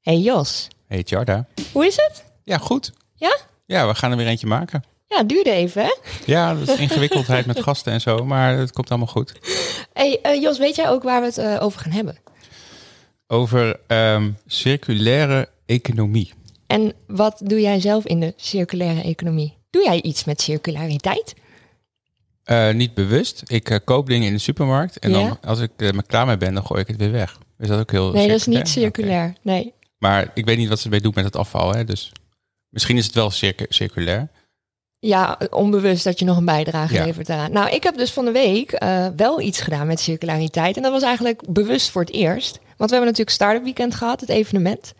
Hey Jos, Hey Jarda. hoe is het? Ja, goed. Ja? Ja, we gaan er weer eentje maken. Ja, duurde even hè? Ja, dat is ingewikkeldheid met gasten en zo, maar het komt allemaal goed. Hey eh, Jos, weet jij ook waar we het eh, over gaan hebben? Over ehm, circulaire economie. En wat doe jij zelf in de circulaire economie? Doe jij iets met circulariteit? Eh, niet bewust. Ik koop dingen in de supermarkt en Ja? dan als ik er klaar mee ben, dan gooi ik het weer weg. Is dat ook heel Nee, dat is niet circulair. Nee. Maar ik weet niet wat ze ermee doen met het afval, hè? dus misschien is het wel circu- circulair. Ja, onbewust dat je nog een bijdrage Ja. levert daaraan. Nou, ik heb dus van de week eh, wel iets gedaan met circulariteit. En dat was eigenlijk bewust voor het eerst. Want we hebben natuurlijk Startup Weekend gehad, het evenement.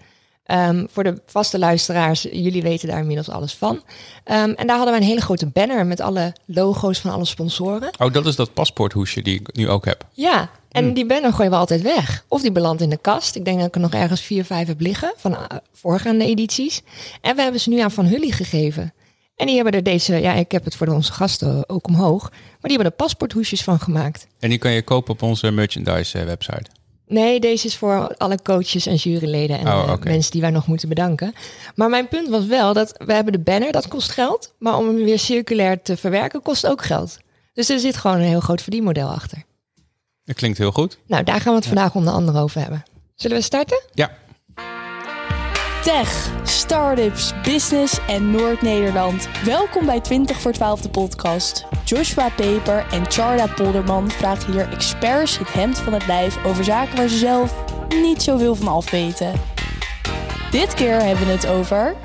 Ehm, voor de vaste luisteraars, jullie weten daar inmiddels alles van. Ehm, en daar hadden we een hele grote banner met alle logo's van alle sponsoren. Oh, dat is dat paspoorthoesje die ik nu ook heb. Ja, en Hmm. die banner gooien we altijd weg. Of die belandt in de kast. Ik denk dat ik er nog ergens vier, vijf heb liggen van eh, voorgaande edities. En we hebben ze nu aan Van Hully gegeven. En die hebben er deze, ja, ik heb het voor onze gasten ook omhoog. Maar die hebben er paspoorthoesjes van gemaakt. En die kan je kopen op onze merchandise eh, website. Nee, deze is voor alle coaches en juryleden en Oh, eh, mensen die wij nog moeten bedanken. Maar mijn punt was wel dat we hebben de banner, dat kost geld. Maar om hem weer circulair te verwerken kost ook geld. Dus er zit gewoon een heel groot verdienmodel achter. Dat klinkt heel goed. Nou, daar gaan we het vandaag onder andere over hebben. Zullen we starten? Ja, Tech, startups, business en Noord-Nederland. Welkom bij 20 voor 12 de podcast. Joshua Peper en Charda Polderman vragen hier experts het hemd van het lijf over zaken waar ze zelf niet zoveel van af weten. Dit keer hebben we het over.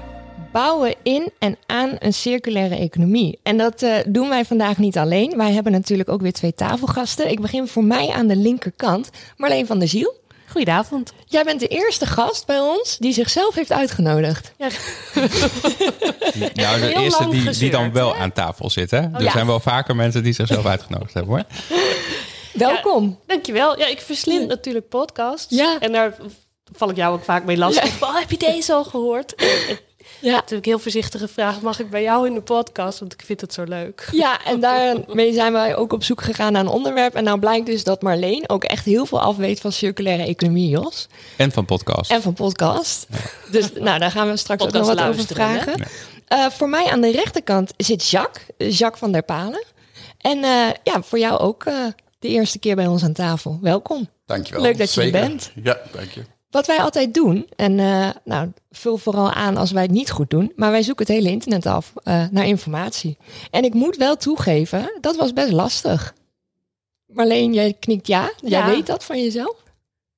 bouwen in en aan een circulaire economie. En dat eh, doen wij vandaag niet alleen. Wij hebben natuurlijk ook weer twee tafelgasten. Ik begin voor mij aan de linkerkant. Marleen van der Ziel. Goedenavond. Jij bent de eerste gast bij ons die zichzelf heeft uitgenodigd. Ja, nou, de Heel eerste die, die dan wel hè? aan tafel zit. Hè? er ja. zijn wel vaker mensen die zichzelf uitgenodigd hebben hoor. Welkom. dankjewel. Ja, ik verslind natuurlijk podcasts. Ja. En daar val ik jou ook vaak mee lastig. Oh, heb je deze al gehoord? Ja. toen heb ik heel voorzichtig gevraagd... mag ik bij jou in de podcast? Want ik vind het zo leuk. Ja, en daarmee zijn wij ook op zoek gegaan naar een onderwerp. En nou blijkt dus dat Marleen ook echt heel veel afweet van circulaire economie, Jos. En van podcast. En van podcast. Dus nou, daar gaan we straks ook nog wat over vragen. Eh, voor mij aan de rechterkant zit Jacques, Jacques van der Palen. En eh, ja, voor jou ook eh, de eerste keer bij ons aan tafel. Welkom. Dankjewel. Leuk dat je er bent. Ja, dank je. Wat wij altijd doen, en eh, nou, vul vooral aan als wij het niet goed doen, maar wij zoeken het hele internet af eh, naar informatie. En ik moet wel toegeven, dat was best lastig. Marleen, jij knikt ja. Jij Ja. weet dat van jezelf?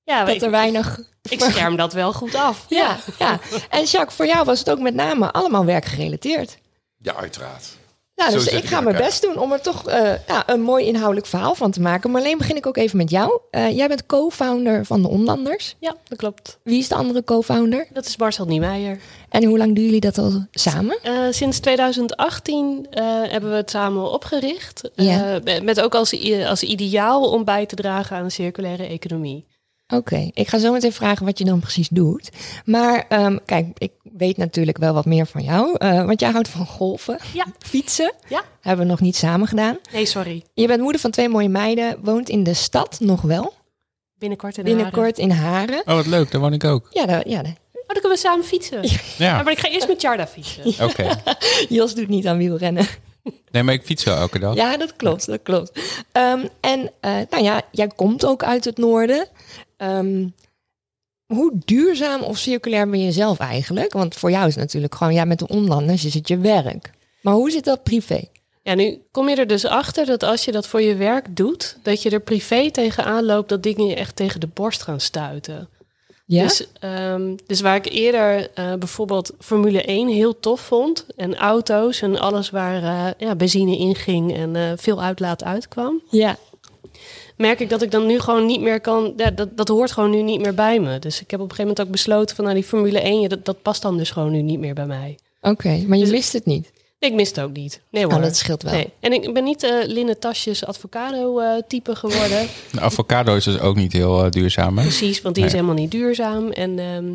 Ja, Dat ik, er weinig... ik scherm dat wel goed af. Ja, ja. En Jacques, voor jou was het ook met name allemaal werkgerelateerd. Ja, uiteraard. Nou, dus ik ga mijn best doen om er toch eh, ja, een mooi inhoudelijk verhaal van te maken. Maar alleen begin ik ook even met jou. Eh, jij bent co-founder van de Onlanders. Ja, dat klopt. Wie is de andere co-founder? Dat is Marcel Niemeyer. En hoe lang doen jullie dat al samen? Eh, sinds 2018 eh, hebben we het samen opgericht. Ja. Eh, met- ook als, als ideaal om bij te dragen aan een circulaire economie. Oké, ik ga zo meteen vragen wat je dan precies doet. Maar ehm, kijk, ik weet natuurlijk wel wat meer van jou. eh, want jij houdt van golfen, Ja. fietsen. Ja. Hebben we nog niet samen gedaan. Nee, sorry. Je bent moeder van twee mooie meiden. Woont in de stad nog wel. Binnenkort in Haren. Binnenkort in Haren. Oh, wat leuk. Daar woon ik ook. Ja, daar, ja daar- Oh, dan kunnen we samen fietsen. Ja. Ja, maar ik ga eerst met Jarda fietsen. oké. Jos doet niet aan wielrennen. Nee, maar ik fiets wel elke dag. Ja, dat klopt, dat klopt. Ehm, en eh, nou ja, jij komt ook uit het noorden. Ehm, hoe duurzaam of circulair ben je zelf eigenlijk? Want voor jou is het natuurlijk gewoon, ja, met de onlanders is het je werk. Maar hoe zit dat privé? Ja, nu kom je er dus achter dat als je dat voor je werk doet, dat je er privé tegenaan loopt dat dingen je echt tegen de borst gaan stuiten. Ja? Dus, ehm, dus waar ik eerder eh, bijvoorbeeld Formule 1 heel tof vond en auto's en alles waar eh, ja, benzine in ging en eh, veel uitlaat uitkwam, ja. Merk ik dat ik dan nu gewoon niet meer kan. Ja, dat, dat hoort gewoon nu niet meer bij me. Dus ik heb op een gegeven moment ook besloten van nou, die Formule 1, ja, dat, dat past dan dus gewoon nu niet meer bij mij. Oké, maar je mist het niet. Nee, ik mis het ook niet. Nee hoor. Nou, dat scheelt wel. Nee. En ik ben niet eh linnen tasjes avocado eh, type geworden. De avocado is dus ook niet heel eh, duurzaam. Hè? Precies, want die is helemaal niet duurzaam. En, ehm,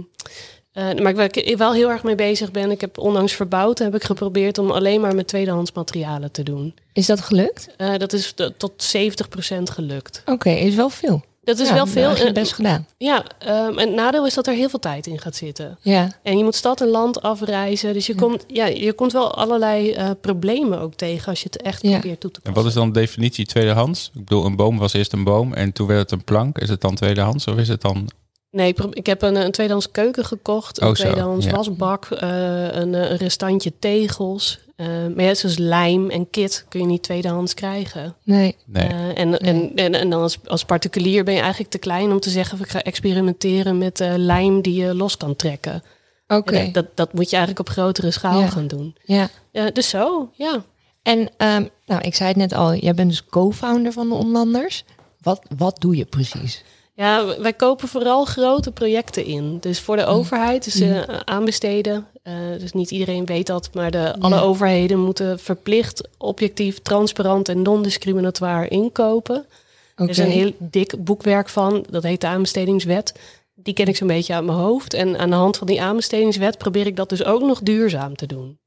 eh, maar waar ik wel heel erg mee bezig ben, ik heb onlangs verbouwd, heb ik geprobeerd om alleen maar met tweedehands materialen te doen. Is dat gelukt? Eh, dat is tot 70% gelukt. Oké, is wel veel. dat is Ja, wel veel. heb je En- best gedaan. Ja, ehm, en het nadeel is dat er heel veel tijd in gaat zitten. Ja. En je moet stad en land afreizen. Dus je, komt, ja, je komt wel allerlei eh, problemen ook tegen als je het echt Ja. probeert toe te En passen. wat is dan de definitie tweedehands? Ik bedoel, een boom was eerst een boom en toen werd het een plank. Is het dan tweedehands of is het dan... Nee, ik heb een, een tweedehands keuken gekocht. Een Oh, tweedehands ja. wasbak. eh, een, eh, een restantje tegels. Eh, maar ja, zoals lijm en kit kun je niet tweedehands krijgen. Nee. Nee. Eh, en, en, en, en dan als, als particulier ben je eigenlijk te klein om te zeggen... ik ga experimenteren met eh, lijm die je los kan trekken. Oké. Dat, dat moet je eigenlijk op grotere schaal Ja. gaan doen. Ja. Dus zo, ja. En ehm, nou, ik zei het net al, jij bent dus co-founder van de Onlanders. Wat, wat doe je precies? Ja, wij kopen vooral grote projecten in. Dus voor de overheid, dus eh, aanbesteden. Eh, dus niet iedereen weet dat, maar de, alle overheden moeten verplicht, objectief, transparant en non-discriminatoire inkopen. Er is een heel dik boekwerk van, dat heet de aanbestedingswet. Die ken ik zo'n beetje uit mijn hoofd. En aan de hand van die aanbestedingswet probeer ik dat dus ook nog duurzaam te doen.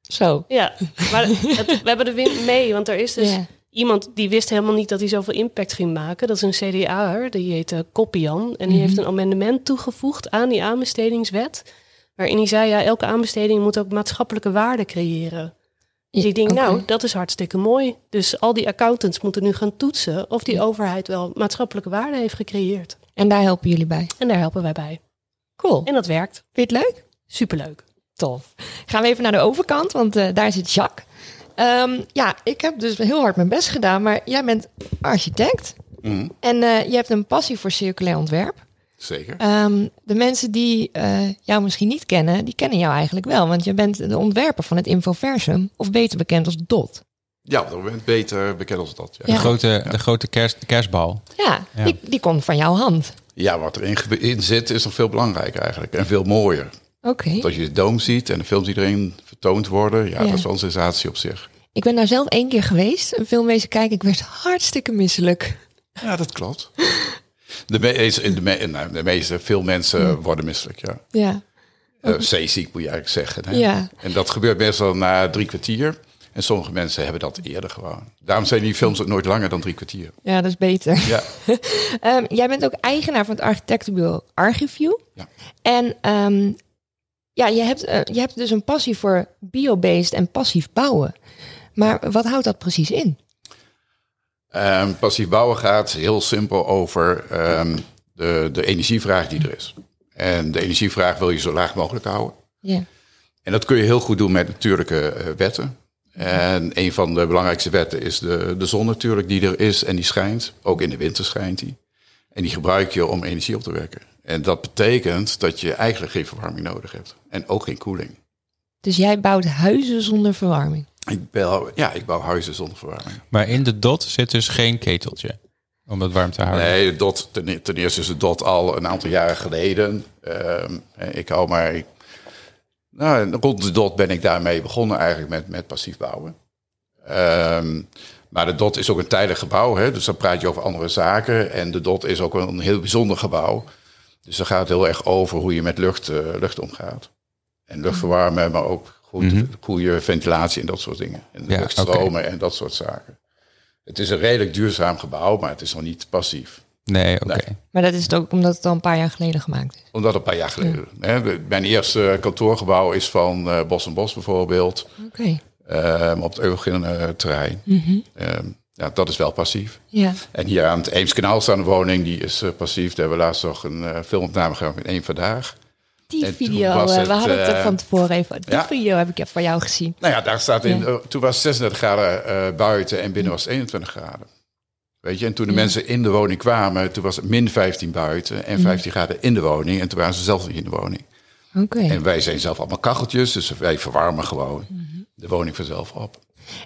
Zo. Ja, maar het- we hebben de wind mee, want er is dus Ja. Iemand die wist helemaal niet dat hij zoveel impact ging maken. Dat is een CDA'er, die heet uh, Koppian. En die Mhm. heeft een amendement toegevoegd aan die aanbestedingswet. Waarin hij zei, ja, elke aanbesteding moet ook maatschappelijke waarde creëren. Dus ik denk, nou, dat is hartstikke mooi. Dus al die accountants moeten nu gaan toetsen of die overheid wel maatschappelijke waarde heeft gecreëerd. En daar helpen jullie bij. En daar helpen wij bij. Cool. En dat werkt. Vind je het leuk? Superleuk. Tof. Gaan we even naar de overkant, want eh, daar zit Jacques. Ehm, ja, ik heb dus heel hard mijn best gedaan, maar jij bent architect. Mhm, En eh, je hebt een passie voor circulair ontwerp. zeker. Ehm, de mensen die eh, jou misschien niet kennen, die kennen jou eigenlijk wel. Want je bent de ontwerper van het Infoversum, of beter bekend als DOT. Ja, op dat moment beter bekend als dat. Ja, De Ja. grote, de grote kerst, kerstbal. Ja, Ja. Die, die komt van jouw hand. ja wat erin in zit is nog veel belangrijker eigenlijk. En veel mooier. Oké. Dat je de doom ziet en de films die erin vertoond worden. Ja, Ja. dat is wel een sensatie op zich. Ik ben daar zelf één keer geweest, een film wezen kijken. Ik werd hartstikke misselijk. Ja, dat klopt. De, meeste, de, me- nou, de meeste, veel mensen worden misselijk, ja. Ja, Uh, zeeziek moet je eigenlijk zeggen. Hè? Ja. En dat gebeurt meestal na drie kwartier. En sommige mensen hebben dat eerder gewoon. Daarom zijn die films ook nooit langer dan drie kwartier. ja dat is beter. Ja, Ehm, jij bent ook eigenaar van het architectenbureau Archiview. Ja. En ehm, ja, je hebt, eh, je hebt dus een passie voor biobased en passief bouwen. Maar wat houdt dat precies in? Ehm, passief bouwen gaat heel simpel over ehm, de, de energievraag die er is. En de energievraag wil je zo laag mogelijk houden. Ja. En dat kun je heel goed doen met natuurlijke eh, wetten. En een van de belangrijkste wetten is de, de zon natuurlijk die er is en die schijnt. Ook in de winter schijnt die. En die gebruik je om energie op te wekken. En dat betekent dat je eigenlijk geen verwarming nodig hebt. En ook geen koeling. Dus jij bouwt huizen zonder verwarming. Ik bouw, ja, ik bouw huizen zonder verwarming. Maar in de dot zit dus geen keteltje. Om dat warm te houden. Nee, de dot, ten, e- ten eerste is de dot al een aantal jaren geleden. Ehm, ik hou maar... ik- nou, rond de dot ben ik daarmee begonnen eigenlijk met, met passief bouwen. Ehm, maar de dot is ook een tijdelijk gebouw, hè, dus dan praat je over andere zaken. En de dot is ook een heel bijzonder gebouw. Dus dan gaat het heel erg over hoe je met lucht, eh, lucht omgaat. En lucht verwarmen, maar ook goed, Mhm. goede ventilatie en dat soort dingen. En Ja, luchtstromen en dat soort zaken. Het is een redelijk duurzaam gebouw, maar het is nog niet passief. Nee, oké. Nee. Maar dat is het ook omdat het al een paar jaar geleden gemaakt is. Omdat een paar jaar geleden. Hè, we- mijn eerste kantoorgebouw is van eh, Bos en Bos bijvoorbeeld. Oké. Ehm, op het Eugen terrein. Mhm. Ehm, ja, dat is wel passief. Ja. En hier aan het Eemskanaal staat een woning, die is eh, passief. Daar hebben we laatst nog een eh, filmopname gedaan met één vandaag. Die En video, eh, het, we hadden het er van tevoren even. Die ja. video heb ik van jou gezien. Nou ja, daar staat in. Ja. toen was het 36 graden buiten en binnen was het 21 graden. Weet je, en toen de Ja. mensen in de woning kwamen, toen was het min 15 buiten en 15 graden in de woning. En toen waren ze zelf niet in de woning. Oké. En wij zijn zelf allemaal kacheltjes, dus wij verwarmen gewoon de woning vanzelf op.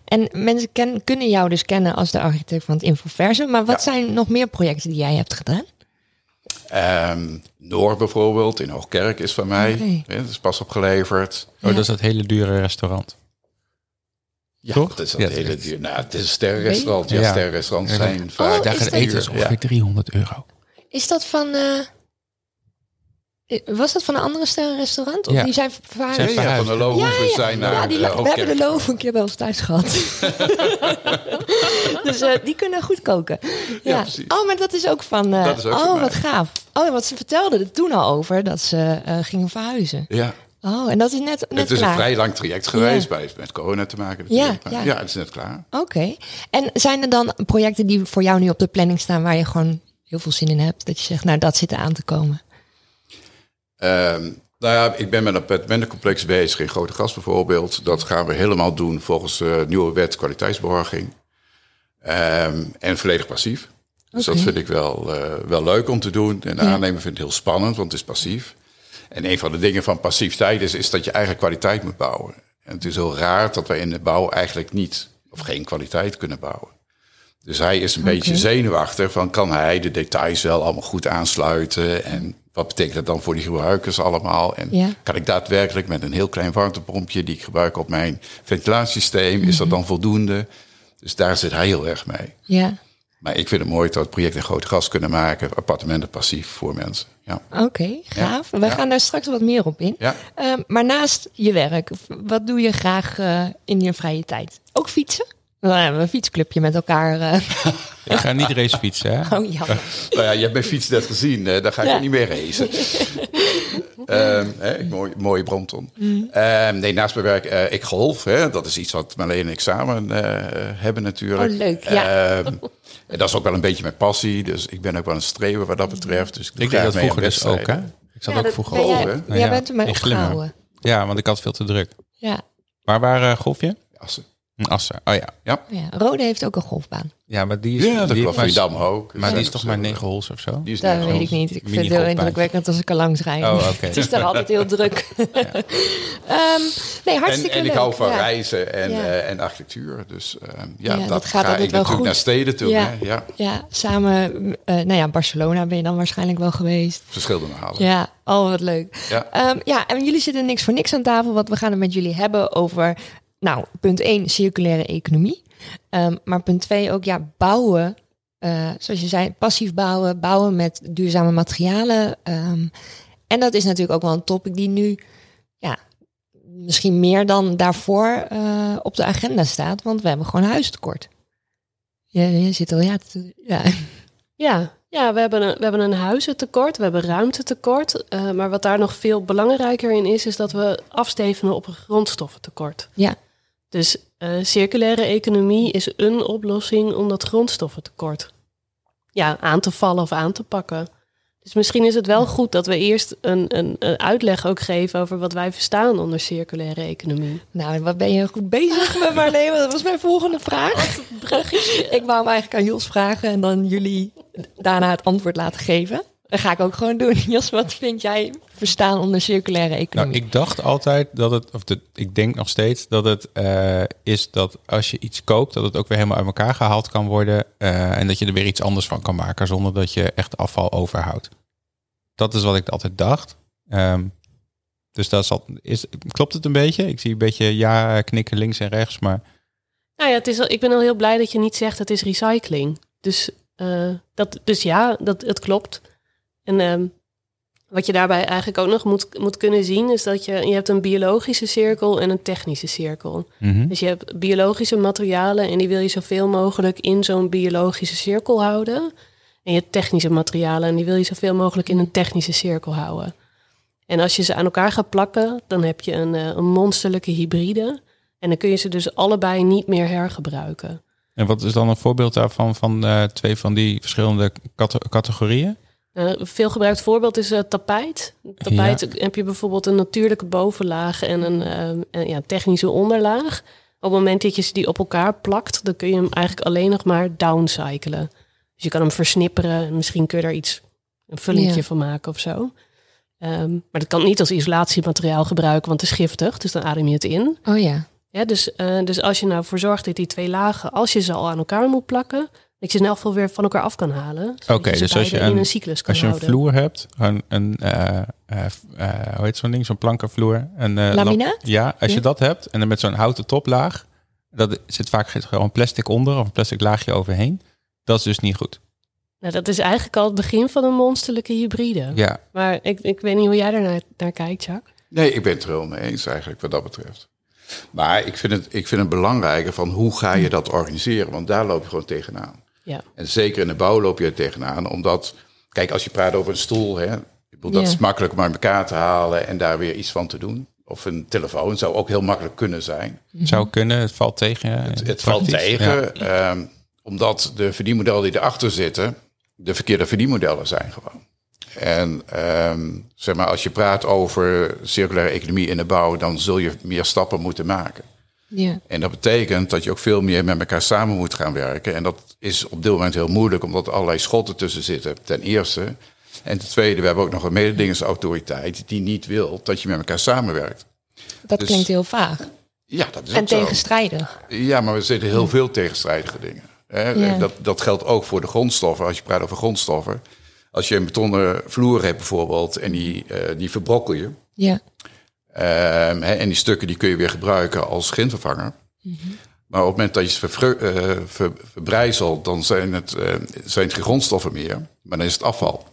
En mensen ken, kunnen jou dus kennen als de architect van het Infoversum. Maar wat Ja. zijn nog meer projecten die jij hebt gedaan? Ehm Noor bijvoorbeeld, in Hoogkerk is van mij. Ja, dat is pas opgeleverd. Oh, dat is dat hele dure restaurant. Ja, Toch? dat is dat Ja, hele duur. Nou, het is een sterrenrestaurant. Ja, Ja. sterrenrestaurants Ja. zijn vaak... Oh, Daar gaat eten is ongeveer Ja. 300 euro. Is dat van... eh, Was dat van een andere sterrenrestaurant? Of Ja. die zijn? Zijn ja, van de zijn naar ja, die, eh, we hebben de loof een keer bij ons thuis gehad. dus eh, die kunnen goed koken. Ja. precies. oh, maar dat is ook van... eh, Dat is ook oh, van wat gaaf. Oh, wat ze vertelden er toen al over dat ze gingen verhuizen. Ja, Oh, en dat is net, net het is klaar. een vrij lang traject geweest, Ja. bij, met corona te maken ja. ja, het is net klaar. Oké. En zijn er dan projecten die voor jou nu op de planning staan... waar je gewoon heel veel zin in hebt? Dat je zegt, nou, dat zit er aan te komen. Ehm, nou ja, ik ben met een appartementencomplex bezig in Grote Gas bijvoorbeeld. Dat gaan we helemaal doen volgens de nieuwe wet kwaliteitsborging. Ehm, en volledig passief. Dus dat vind ik wel, eh, wel leuk om te doen. En de Ja. aannemer vindt het heel spannend, want het is passief. En een van de dingen van passiviteit is, is dat je eigen kwaliteit moet bouwen. En het is heel raar dat wij in de bouw eigenlijk niet of geen kwaliteit kunnen bouwen. Dus hij is een beetje zenuwachtig van kan hij de details wel allemaal goed aansluiten en wat betekent dat dan voor die gebruikers allemaal? En Ja. kan ik daadwerkelijk met een heel klein warmtepompje die ik gebruik op mijn ventilatiesysteem, is dat dan voldoende? Dus daar zit hij heel erg mee. Ja, Maar ik vind het mooi dat we het project in groot gas kunnen maken, appartementen passief voor mensen. Ja. oké, gaaf. We gaan daar straks wat meer op in. Ja. Ehm, maar naast je werk, wat doe je graag eh, in je vrije tijd? Ook fietsen? Dan hebben we een fietsclubje met elkaar. eh. Ik ga niet racefietsen, hè? Oh ja. Nou ja, je hebt mijn fiets net gezien, hè? daar ga ik Ja. niet meer racen. Ehm, hè, mooi, mooie Brompton. Mm. Ehm, nee, naast mijn werk, eh, ik golf. Hè? Dat is iets wat Marleen en ik samen eh, hebben natuurlijk. Oh, leuk, ja. Ehm, en dat is ook wel een beetje mijn passie. Dus ik ben ook wel een streber wat dat betreft. Dus ik, doe Ik deed graag dat mee aan vroeger dus ook, hè? Ik zat Ja, ook dat vroeger ben op. jij? Nou jij ja, bent ermee in Glimmen. opgehouden. Ja, want ik had veel te druk. Ja. Maar waar eh, golf je? Assen. Assen. Oh ja. Ja, ja. Rode heeft ook een golfbaan. Ja, maar die is... ja dat die, klopt. ook. maar die is toch maar negen holes of zo? Die is Dat weet ik niet. Ik vind het heel indrukwekkend als ik er langs rijd. Oh, oké. het is daar altijd heel druk. Ehm, nee, En, hartstikke en ik leuk. hou van Ja. reizen en, Ja. eh, en architectuur. Dus ehm, ja, Ja, dat, dat gaat ga altijd ik wel natuurlijk goed. naar steden toe. Ja. Hè? Ja, Ja, samen, eh, nou ja, Barcelona ben je dan waarschijnlijk wel geweest. verschillende malen. Ja, oh wat leuk. Ja. Ehm, ja, en jullie zitten niks voor niks aan tafel, want we gaan het met jullie hebben over, nou, punt 1, circulaire economie. Ehm, maar punt 2 ook, ja, bouwen, eh, zoals je zei, passief bouwen, bouwen met duurzame materialen. Ehm, en dat is natuurlijk ook wel een topic die nu, ja, misschien meer dan daarvoor eh, op de agenda staat, want we hebben gewoon huistekort. Je, je zit al, ja, te- ja. Ja, ja we, hebben een, we hebben een huizentekort, we hebben ruimtetekort. eh, maar wat daar nog veel belangrijker in is, is dat we afstevenen op een grondstoffentekort. Ja. Dus eh, circulaire economie is een oplossing om dat grondstoffentekort ja, aan te vallen of aan te pakken. Dus misschien is het wel goed dat we eerst een, een, een uitleg ook geven over wat wij verstaan onder circulaire economie. Nou, wat ben je goed bezig met Marleen? Dat was mijn volgende vraag. Ik wou hem eigenlijk aan Jos vragen en dan jullie daarna het antwoord laten geven. Dat ga ik ook gewoon doen. Jos, wat vind jij verstaan onder circulaire Nou, economie? ik dacht altijd dat het, of de, ik denk nog steeds dat het eh, is dat als je iets koopt, dat het ook weer helemaal uit elkaar gehaald kan worden. eh, en dat je er weer iets anders van kan maken zonder dat je echt afval overhoudt. Dat is wat ik altijd dacht. Ehm, dus dat is, al, is, klopt het een beetje? Ik zie een beetje ja knikken links en rechts, maar Nou ja, het is, al- ik ben al heel blij dat je niet zegt het is recycling. Dus, eh, dat, dus ja, dat, het klopt. En ehm, wat je daarbij eigenlijk ook nog moet, moet kunnen zien, is dat je, je hebt een biologische cirkel en een technische cirkel. mhm. Dus je hebt biologische materialen en die wil je zoveel mogelijk in zo'n biologische cirkel houden. En je hebt technische materialen en die wil je zoveel mogelijk in een technische cirkel houden. En als je ze aan elkaar gaat plakken, dan heb je een, eh, een monsterlijke hybride. En dan kun je ze dus allebei niet meer hergebruiken. En wat is dan een voorbeeld daarvan van eh, twee van die verschillende cate- categorieën? Eh, Een veel gebruikt voorbeeld is eh, tapijt. Tapijt heb je bijvoorbeeld een natuurlijke bovenlaag en een, eh, een, ja, technische onderlaag. Op het moment dat je ze die op elkaar plakt, dan kun je hem eigenlijk alleen nog maar downcyclen. Dus je kan hem versnipperen en misschien kun je er iets, een vullingje Ja. van maken of zo. Ehm, maar dat kan niet als isolatiemateriaal gebruiken, want het is giftig. Dus dan adem je het in. Oh ja. Ja, dus, eh, dus als je nou voor zorgt dat die twee lagen, als je ze al aan elkaar moet plakken, dat je ze in elk geval weer van elkaar af kan halen. Oké, dus als je een- een cyclus kan Als je een houden. vloer hebt, een, een eh, eh, eh, hoe heet zo'n ding, zo'n plankenvloer. Een, eh, Laminaat? lam- Ja, als je dat hebt en dan met zo'n houten toplaag, dat zit vaak gewoon plastic onder of een plastic laagje overheen. Dat is dus niet goed. Nou, dat is eigenlijk al het begin van een monsterlijke hybride. Ja, Maar ik, ik weet niet hoe jij daar naar, naar kijkt, Jacques. Nee, ik ben het er wel mee eens eigenlijk wat dat betreft. Maar ik vind het, ik vind het belangrijker van hoe ga je dat organiseren? Want daar loop je gewoon tegenaan. Ja. En zeker in de bouw loop je er tegenaan. Omdat, kijk, als je praat over een stoel, hè, ik bedoel, dat Ja. is makkelijk om uit elkaar te halen en daar weer iets van te doen. Of een telefoon zou ook heel makkelijk kunnen zijn. zou kunnen. Het valt tegen. Het, het valt tegen, ehm, omdat de verdienmodellen die erachter zitten, de verkeerde verdienmodellen zijn gewoon. En ehm, zeg maar, als je praat over circulaire economie in de bouw, dan zul je meer stappen moeten maken. Ja. En dat betekent dat je ook veel meer met elkaar samen moet gaan werken. En dat is op dit moment heel moeilijk, omdat er allerlei schotten tussen zitten, ten eerste. En ten tweede, we hebben ook nog een mededingingsautoriteit die niet wil dat je met elkaar samenwerkt. Dat Dus- klinkt heel vaag. Ja, dat is En zo. tegenstrijdig. Ja, maar er zitten heel veel tegenstrijdige dingen. Hè? Ja. Dat, dat geldt ook voor de grondstoffen. Als je praat over grondstoffen. Als je een betonnen vloer hebt bijvoorbeeld en die, eh, die verbrokkel je. Ja. Ehm, hè, en die stukken die kun je weer gebruiken als grindvervanger. Maar op het moment dat je ze eh, ver- verbrijzelt, dan zijn het, eh, zijn het geen grondstoffen meer. Maar dan is het afval.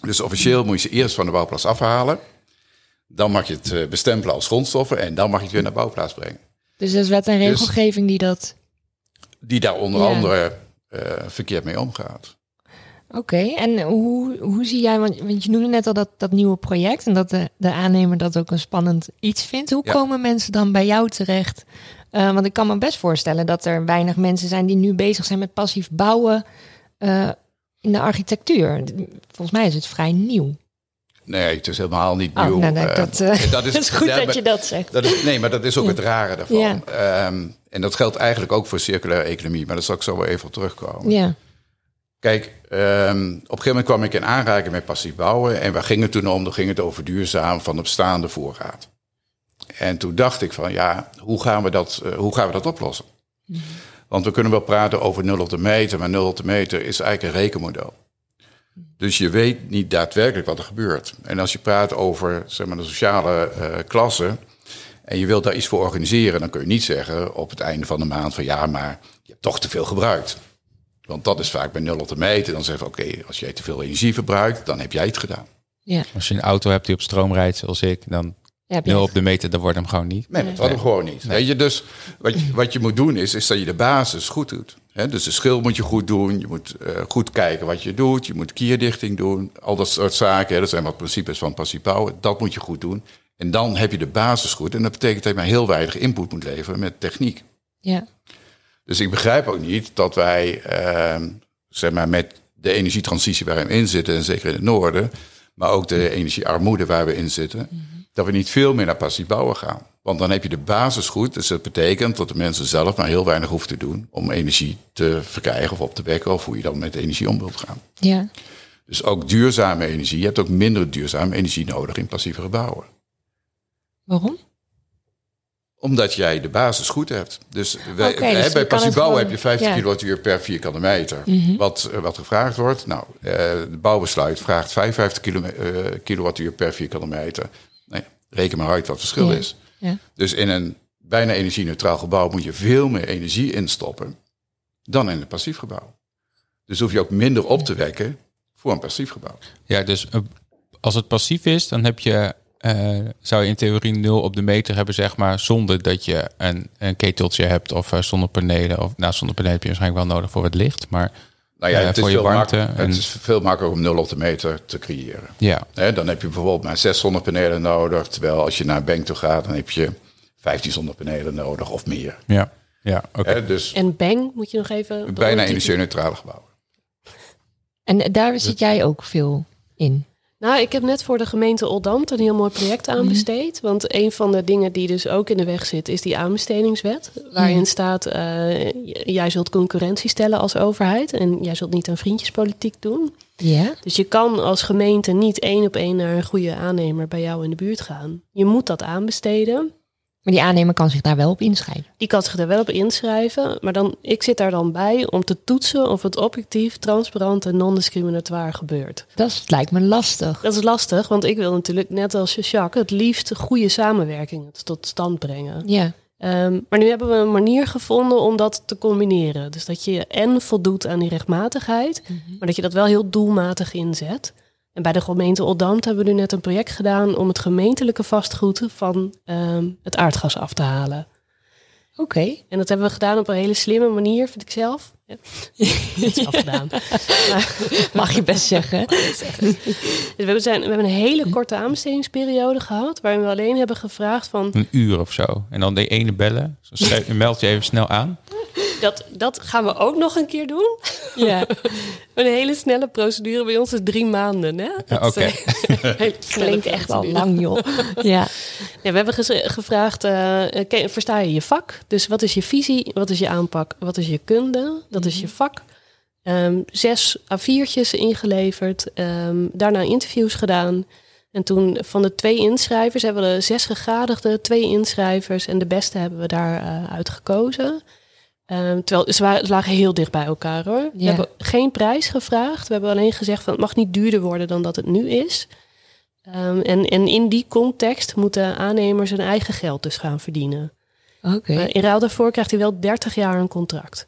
Dus officieel moet je ze eerst van de bouwplaats afhalen. Dan mag je het eh, bestempelen als grondstoffen. En dan mag je het weer naar de bouwplaats brengen. Dus er is wet en Dus- regelgeving die dat... die daar onder Ja. andere verkeerd mee omgaat. Oké, en hoe, hoe zie jij, want, want je noemde net al dat, dat nieuwe project en dat de, de aannemer dat ook een spannend iets vindt. Hoe Ja. komen mensen dan bij jou terecht? Eh, want ik kan me best voorstellen dat er weinig mensen zijn die nu bezig zijn met passief bouwen eh, in de architectuur. Volgens mij is het vrij nieuw. Nee, het is helemaal niet Oh, nieuw. nou, nou, Eh, dat, eh, dat Het is goed ja, dat je dat zegt. dat is, nee, maar dat is ook het rare daarvan. Ehm, en dat geldt eigenlijk ook voor circulaire economie. Maar daar zal ik zo wel even op terugkomen. Ja, Kijk, ehm, op een gegeven moment kwam ik in aanraking met passief bouwen. En waar ging het toen om? Dan ging het over duurzaam van de bestaande voorraad. En toen dacht ik van, ja, hoe gaan we dat, eh, hoe gaan we dat oplossen? Want we kunnen wel praten over nul op de meter, maar nul op de meter is eigenlijk een rekenmodel. Dus je weet niet daadwerkelijk wat er gebeurt. En als je praat over zeg maar, de sociale eh, klasse en je wilt daar iets voor organiseren, dan kun je niet zeggen op het einde van de maand van ja, maar je hebt toch te veel gebruikt. Want dat is vaak bij nul op de meter. Dan zeggen we oké, als jij te veel energie verbruikt, dan heb jij het gedaan. ja. Als je een auto hebt die op stroom rijdt, zoals ik, dan ja nul op de meter, dan wordt hem gewoon niet. Nee, dat hadden we gewoon niet. Weet je, dus wat je, wat je moet doen is, is dat je de basis goed doet. Hè, dus de schil moet je goed doen. Je moet eh, goed kijken wat je doet. Je moet kierdichting doen. Al dat soort zaken. Hè, dat zijn wat principes van passief bouwen. Dat moet je goed doen. En dan heb je de basis goed. En dat betekent dat je maar heel weinig input moet leveren met techniek. Ja, Dus ik begrijp ook niet dat wij, ehm, zeg maar, met de energietransitie waar we in zitten, en zeker in het noorden, maar ook de energiearmoede waar we in zitten, dat we niet veel meer naar passief bouwen gaan. Want dan heb je de basis goed. Dus dat betekent dat de mensen zelf maar heel weinig hoeven te doen om energie te verkrijgen of op te wekken, of hoe je dan met energie om wilt gaan. ja. Dus ook duurzame energie. Je hebt ook minder duurzame energie nodig in passieve gebouwen Waarom? Omdat jij de basis goed hebt. Dus, wij, Oké, dus hè, bij passief heb je 15 ja. kilowattuur per vierkante meter. Wat, eh, wat gevraagd wordt, nou, eh, de bouwbesluit vraagt 55 kilo, eh, kilowattuur per vierkante meter. Nee, reken maar uit wat het verschil Ja. is. Ja. Dus in een bijna energie-neutraal gebouw moet je veel meer energie instoppen dan in een passief gebouw. Dus hoef je ook minder op te wekken voor een passief gebouw. Ja, dus als het passief is, dan heb je, eh, zou je in theorie nul op de meter hebben, zeg maar, zonder dat je een, een keteltje hebt of eh, zonnepanelen. Of nou, zonnepanelen heb je waarschijnlijk wel nodig voor het licht, maar Nou ja, Eh, het, is voor je veel warmte en- het is veel makkelijker om nul op de meter te creëren. ja. Hè, dan heb je bijvoorbeeld maar zes zonnepanelen nodig. Terwijl als je naar een bank toe gaat, dan heb je 15 zonnepanelen nodig of meer. Ja, ja oké. Hè, dus En bang, moet je nog even... bijna energie-neutrale gebouwen. En daar zit jij ook veel in. Nou, ik heb net voor de gemeente Oldambt een heel mooi project aanbesteed. Want een van de dingen die dus ook in de weg zit, is die aanbestedingswet. Waarin Mhm. staat, eh, jij zult concurrentie stellen als overheid. En jij zult niet aan vriendjespolitiek doen. Ja? Dus je kan als gemeente niet één op één naar een goede aannemer bij jou in de buurt gaan. Je moet dat aanbesteden. Maar die aannemer kan zich daar wel op inschrijven. Die kan zich er wel op inschrijven. Maar dan, ik zit daar dan bij om te toetsen of het objectief, transparant en non-discriminatoire gebeurt. Dat lijkt me lastig. Dat is lastig, want ik wil natuurlijk net als Jacques het liefst goede samenwerkingen tot stand brengen. Ja, Ehm, maar nu hebben we een manier gevonden om dat te combineren. Dus dat je en voldoet aan die rechtmatigheid, maar dat je dat wel heel doelmatig inzet. En bij de gemeente Oldambt hebben we nu net een project gedaan om het gemeentelijke vastgoed van ehm, het aardgas af te halen. Oké. En dat hebben we gedaan op een hele slimme manier, vind ik zelf. Ja. Het is afgedaan. Maar- Mag je best zeggen. We, zijn, we hebben een hele korte aanbestedingsperiode gehad, waarin we alleen hebben gevraagd van Een uur of zo. En dan de ene bellen. Schrijf- meld je even snel aan. dat, dat gaan we ook nog een keer doen. Ja. Een hele snelle procedure bij ons is drie maanden. Hè? Ja, Dat, Oké. eh, Klinkt echt al lang, joh. Ja. Ja, we hebben gevraagd, eh, ken- versta je je vak? Dus wat is je visie? Wat is je aanpak? Wat is je kunde? Dat is je vak. Ehm, zes A4'tjes ingeleverd. ehm, daarna interviews gedaan. En toen van de twee inschrijvers hebben we zes gegadigden, twee inschrijvers. En de beste hebben we daar eh, uit gekozen. Ehm, terwijl ze, waren, ze lagen heel dicht bij elkaar hoor. We hebben geen prijs gevraagd. We hebben alleen gezegd van het mag niet duurder worden dan dat het nu is. En, en in die context moeten aannemers hun eigen geld dus gaan verdienen. Oké. Maar in ruil daarvoor krijgt hij wel 30 jaar een contract.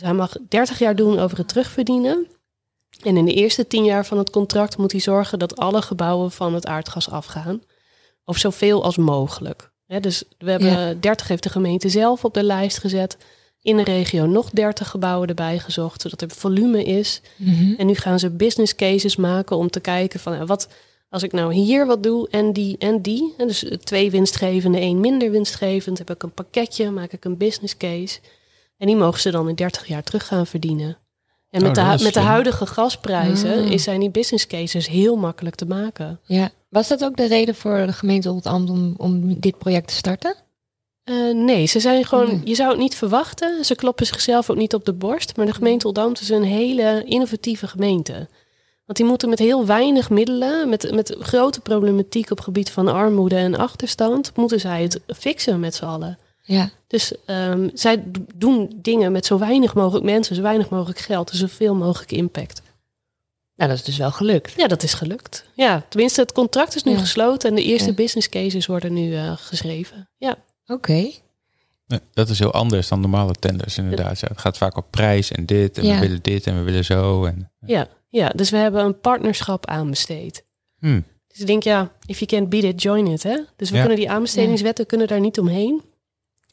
Dus hij mag 30 jaar doen over het terugverdienen. En in de eerste 10 jaar van het contract moet hij zorgen dat alle gebouwen van het aardgas afgaan. Of zoveel als mogelijk. Dus we hebben Ja. 30 heeft de gemeente zelf op de lijst gezet. In de regio nog 30 gebouwen erbij gezocht, zodat er volume is. Mhm. En nu gaan ze business cases maken om te kijken van ja, wat als ik nou hier wat doe en die en die. En dus twee winstgevende, één minder winstgevend. Heb ik een pakketje, maak ik een business case. En die mogen ze dan in 30 jaar terug gaan verdienen. En Oh, met, de, hu- is met de huidige gasprijzen is zijn die business cases heel makkelijk te maken. Ja. Was dat ook de reden voor de gemeente Rotterdam om, om dit project te starten? Eh, nee, ze zijn gewoon, Nee. je zou het niet verwachten. Ze kloppen zichzelf ook niet op de borst. Maar de gemeente Oldambt is een hele innovatieve gemeente. Want die moeten met heel weinig middelen, met, met grote problematiek op gebied van armoede en achterstand, moeten zij het fixen met z'n allen. Ja. Dus ehm, zij doen dingen met zo weinig mogelijk mensen, zo weinig mogelijk geld, en zoveel mogelijk impact. Nou, dat is dus wel gelukt. Ja, dat is gelukt. Ja, tenminste, het contract is nu Ja. gesloten en de eerste Ja. business cases worden nu eh, geschreven. Ja. Oké. Ja, Dat is heel anders dan normale tenders inderdaad. Ja, het gaat vaak op prijs en dit. En Ja. we willen dit en we willen zo. En, Ja, ja, dus we hebben een partnerschap aanbesteed. hmm. Dus ik denk, ja, if you can't beat it, join it. Hè? Dus we Ja. kunnen die aanbestedingswetten kunnen daar niet omheen.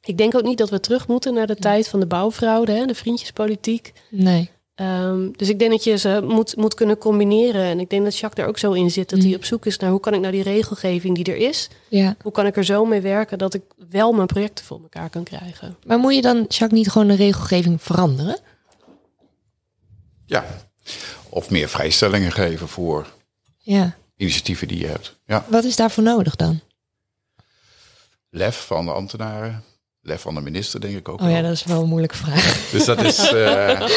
Ik denk ook niet dat we terug moeten naar de tijd van de bouwfraude, hè, de vriendjespolitiek. Nee. Ehm, dus ik denk dat je ze moet, moet kunnen combineren. En ik denk dat Jacques daar ook zo in zit. Dat hij Mm. op zoek is naar hoe kan ik nou die regelgeving die er is... Ja. hoe kan ik er zo mee werken dat ik wel mijn projecten voor elkaar kan krijgen. Maar moet je dan, Jacques, niet gewoon de regelgeving veranderen? Ja. Of meer vrijstellingen geven voor Ja. initiatieven die je hebt. Ja. Wat is daarvoor nodig dan? Lef van de ambtenaren. Lef van de minister, denk ik ook. Oh wel. ja, dat is wel een moeilijke vraag. Dus dat is. eh, nou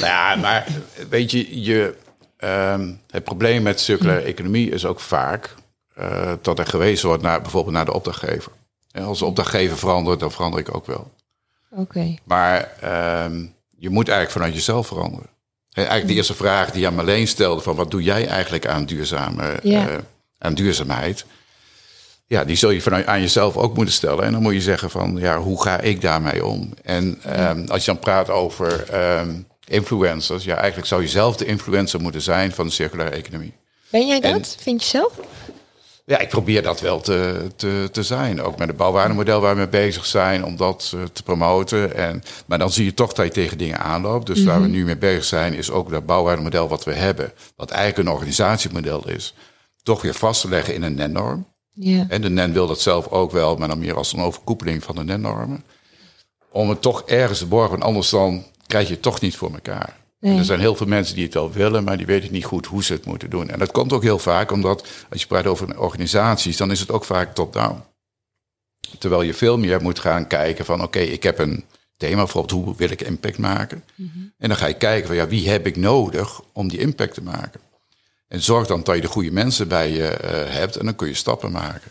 ja, maar weet je, je ehm, het probleem met circulaire economie is ook vaak eh, dat er gewezen wordt naar bijvoorbeeld naar de opdrachtgever. En als de opdrachtgever verandert, dan verander ik ook wel. Oké. Maar ehm, je moet eigenlijk vanuit jezelf veranderen. En eigenlijk de eerste vraag die je aan Marleen stelde: van wat doe jij eigenlijk aan duurzame Ja. eh, aan duurzaamheid? Ja, die zul je vanuit aan jezelf ook moeten stellen. En dan moet je zeggen van ja, hoe ga ik daarmee om? En ehm, als je dan praat over ehm, influencers, ja, eigenlijk zou je zelf de influencer moeten zijn van de circulaire economie. Ben jij dat? En- Vind je zelf? Ja, ik probeer dat wel te, te, te zijn. Ook met het bouwwaardemodel waar we mee bezig zijn, om dat eh, te promoten. En, maar dan zie je toch dat je tegen dingen aanloopt. Dus waar we nu mee bezig zijn, is ook dat bouwwaardemodel wat we hebben, wat eigenlijk een organisatiemodel is, toch weer vast te leggen in een NEN-norm. Ja. En de NEN wil dat zelf ook wel, maar dan meer als een overkoepeling van de NEN-normen. Om het toch ergens te borgen, anders dan krijg je het toch niet voor elkaar. Nee. Er zijn heel veel mensen die het wel willen, maar die weten niet goed hoe ze het moeten doen. En dat komt ook heel vaak omdat als je praat over organisaties, dan is het ook vaak top-down. Terwijl je veel meer moet gaan kijken van oké, ik heb een thema, bijvoorbeeld hoe wil ik impact maken? En dan ga je kijken van ja, wie heb ik nodig om die impact te maken? En zorg dan dat je de goede mensen bij je eh, hebt en dan kun je stappen maken.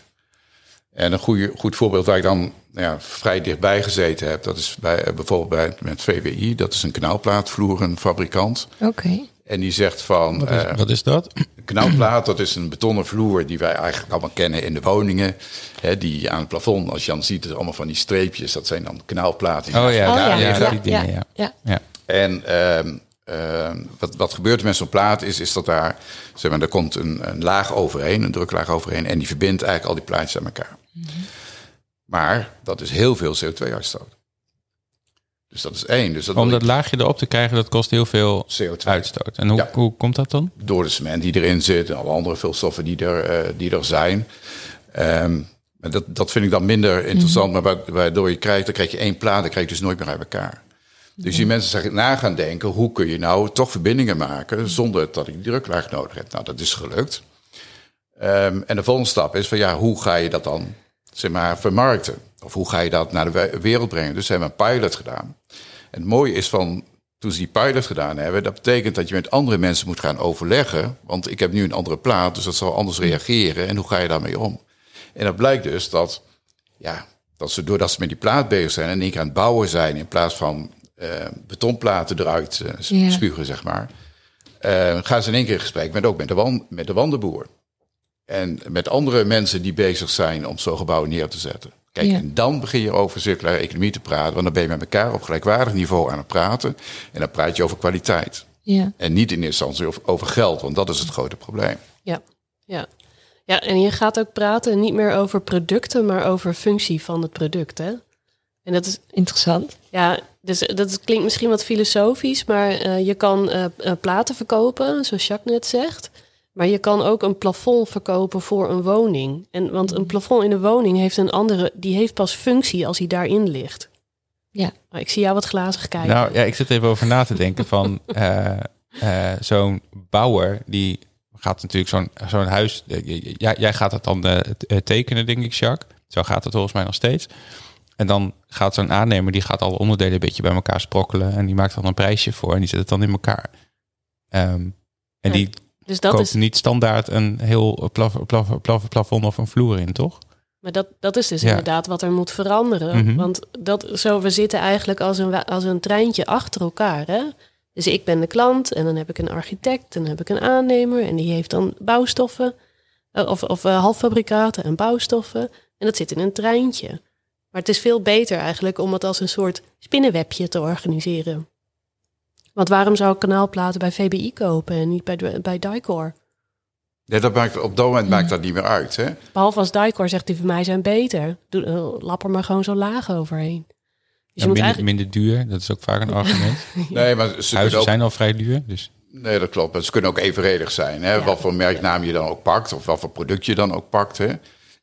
En een goede, goed voorbeeld waar ik dan nou ja, vrij dichtbij gezeten heb, dat is bij, eh, bijvoorbeeld bij, met VWI, dat is een kanaalplaatvloerenfabrikant. Oké. En die zegt van... Wat is, eh, wat is dat? Een knauwplaat, dat is een betonnen vloer die wij eigenlijk allemaal kennen in de woningen. Hè, die aan het plafond, als je dan ziet, het allemaal van die streepjes. Dat zijn dan knauwplaten. die Oh ja, Oh ja, elkaar ja, liggen. die dingen, ja. ja. Ja. En ehm, ehm, wat, wat gebeurt er met zo'n plaat is, is dat daar, zeg maar, er komt een, een laag overheen, een druklaag overheen. En die verbindt eigenlijk al die plaatjes aan elkaar. Maar dat is heel veel CO2-uitstoot. Dus dat is één. Dus dat Om dat ik- laagje erop te krijgen, dat kost heel veel CO2. uitstoot. En hoe, Ja. hoe komt dat dan? door de cement die erin zit en alle andere vulstoffen die er, eh, die er zijn. Maar dat, dat vind ik dan minder interessant. Maar wa- waardoor je krijgt, dan krijg je één plaat, dan krijg je dus nooit meer uit elkaar. Dus die mensen zeggen na gaan denken, hoe kun je nou toch verbindingen maken zonder dat ik die druklaag nodig heb. Nou, dat is gelukt. Ehm, en de volgende stap is van ja, hoe ga je dat dan zeg maar, vermarkten? Of hoe ga je dat naar de we- wereld brengen? Dus ze hebben een pilot gedaan. En het mooie is van toen ze die pilot gedaan hebben, dat betekent dat je met andere mensen moet gaan overleggen. Want ik heb nu een andere plaat, dus dat zal anders reageren. En hoe ga je daarmee om? En dat blijkt dus dat, ja, dat ze doordat ze met die plaat bezig zijn en keer aan het bouwen zijn, in plaats van betonplaten eruit eh, Ja. spugen, zeg maar, eh, gaan ze in één keer in gesprek met ook met de, wan, met de wandenboer. En met andere mensen die bezig zijn om zo'n gebouw neer te zetten. Kijk, Ja. en dan begin je over circulaire economie te praten. Want dan ben je met elkaar op gelijkwaardig niveau aan het praten. En dan praat je over kwaliteit. ja. En niet in eerste instantie over, over geld, want dat is het grote probleem. Ja, ja. Ja, en je gaat ook praten niet meer over producten, maar over functie van het product. Hè? En dat is, Interessant. ja, dus dat klinkt misschien wat filosofisch, maar eh, je kan eh, eh, platen verkopen, zoals Jacques net zegt. Maar je kan ook een plafond verkopen voor een woning. En, want een plafond in een woning heeft een andere, die heeft pas functie als hij daarin ligt. Ja. Maar ik zie jou wat glazig kijken. Nou ja, ik zit even over na te denken van eh, eh, zo'n bouwer die gaat natuurlijk zo'n zo'n huis. eh, jij, jij gaat het dan eh, eh, tekenen, denk ik, Jacques. Zo gaat het volgens mij nog steeds. En dan gaat zo'n aannemer, die gaat alle onderdelen een beetje bij elkaar sprokkelen. En die maakt dan een prijsje voor en die zet het dan in elkaar. Ehm, en die dus dat koopt is, niet standaard een heel plaf, plaf, plaf, plafond of een vloer in, toch? Maar dat, dat is dus Ja. inderdaad wat er moet veranderen. Mhm. Want dat, zo, we zitten eigenlijk als een, als een treintje achter elkaar. Hè? Dus ik ben de klant en dan heb ik een architect en dan heb ik een aannemer. En die heeft dan bouwstoffen eh, of, of eh, halffabrikaten en bouwstoffen. En dat zit in een treintje. Maar het is veel beter eigenlijk om het als een soort spinnenwebje te organiseren. Want waarom zou ik kanaalplaten bij VBI kopen en niet bij, bij Dicor? Ja, dat maakt, op dat moment maakt dat niet meer uit. Hè? Behalve als Dicor zegt die van mij zijn beter. Doe, eh, lap er maar gewoon zo laag overheen. Dus Ja, je moet minder, eigenlijk... minder duur, dat is ook vaak een argument. Nee, maar ze kunnen Huizen ook, zijn al vrij duur, dus nee, dat klopt. Maar Ze kunnen ook evenredig zijn. Hè? Ja. Wat voor merknaam je dan ook pakt, of wat voor product je dan ook pakt. Hè?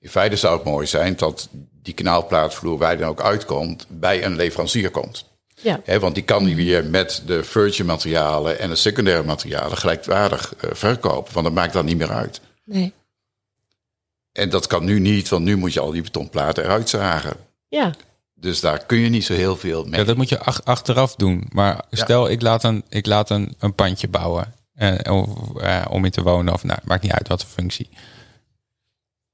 In feite zou het mooi zijn dat die kanaalplaatvloer, waar dan ook uitkomt, bij een leverancier komt. Ja, Hè, want die kan die weer met de virgin materialen en de secundaire materialen gelijkwaardig eh, verkopen. Want dat maakt dan niet meer uit. Nee. En dat kan nu niet, want nu moet je al die betonplaten eruit zagen. ja. Dus daar kun je niet zo heel veel mee. Ja, dat moet je ach- achteraf doen. Maar stel, ik laat een, ik laat een, een pandje bouwen eh, of, eh, om in te wonen. Of nou, maakt niet uit wat voor functie.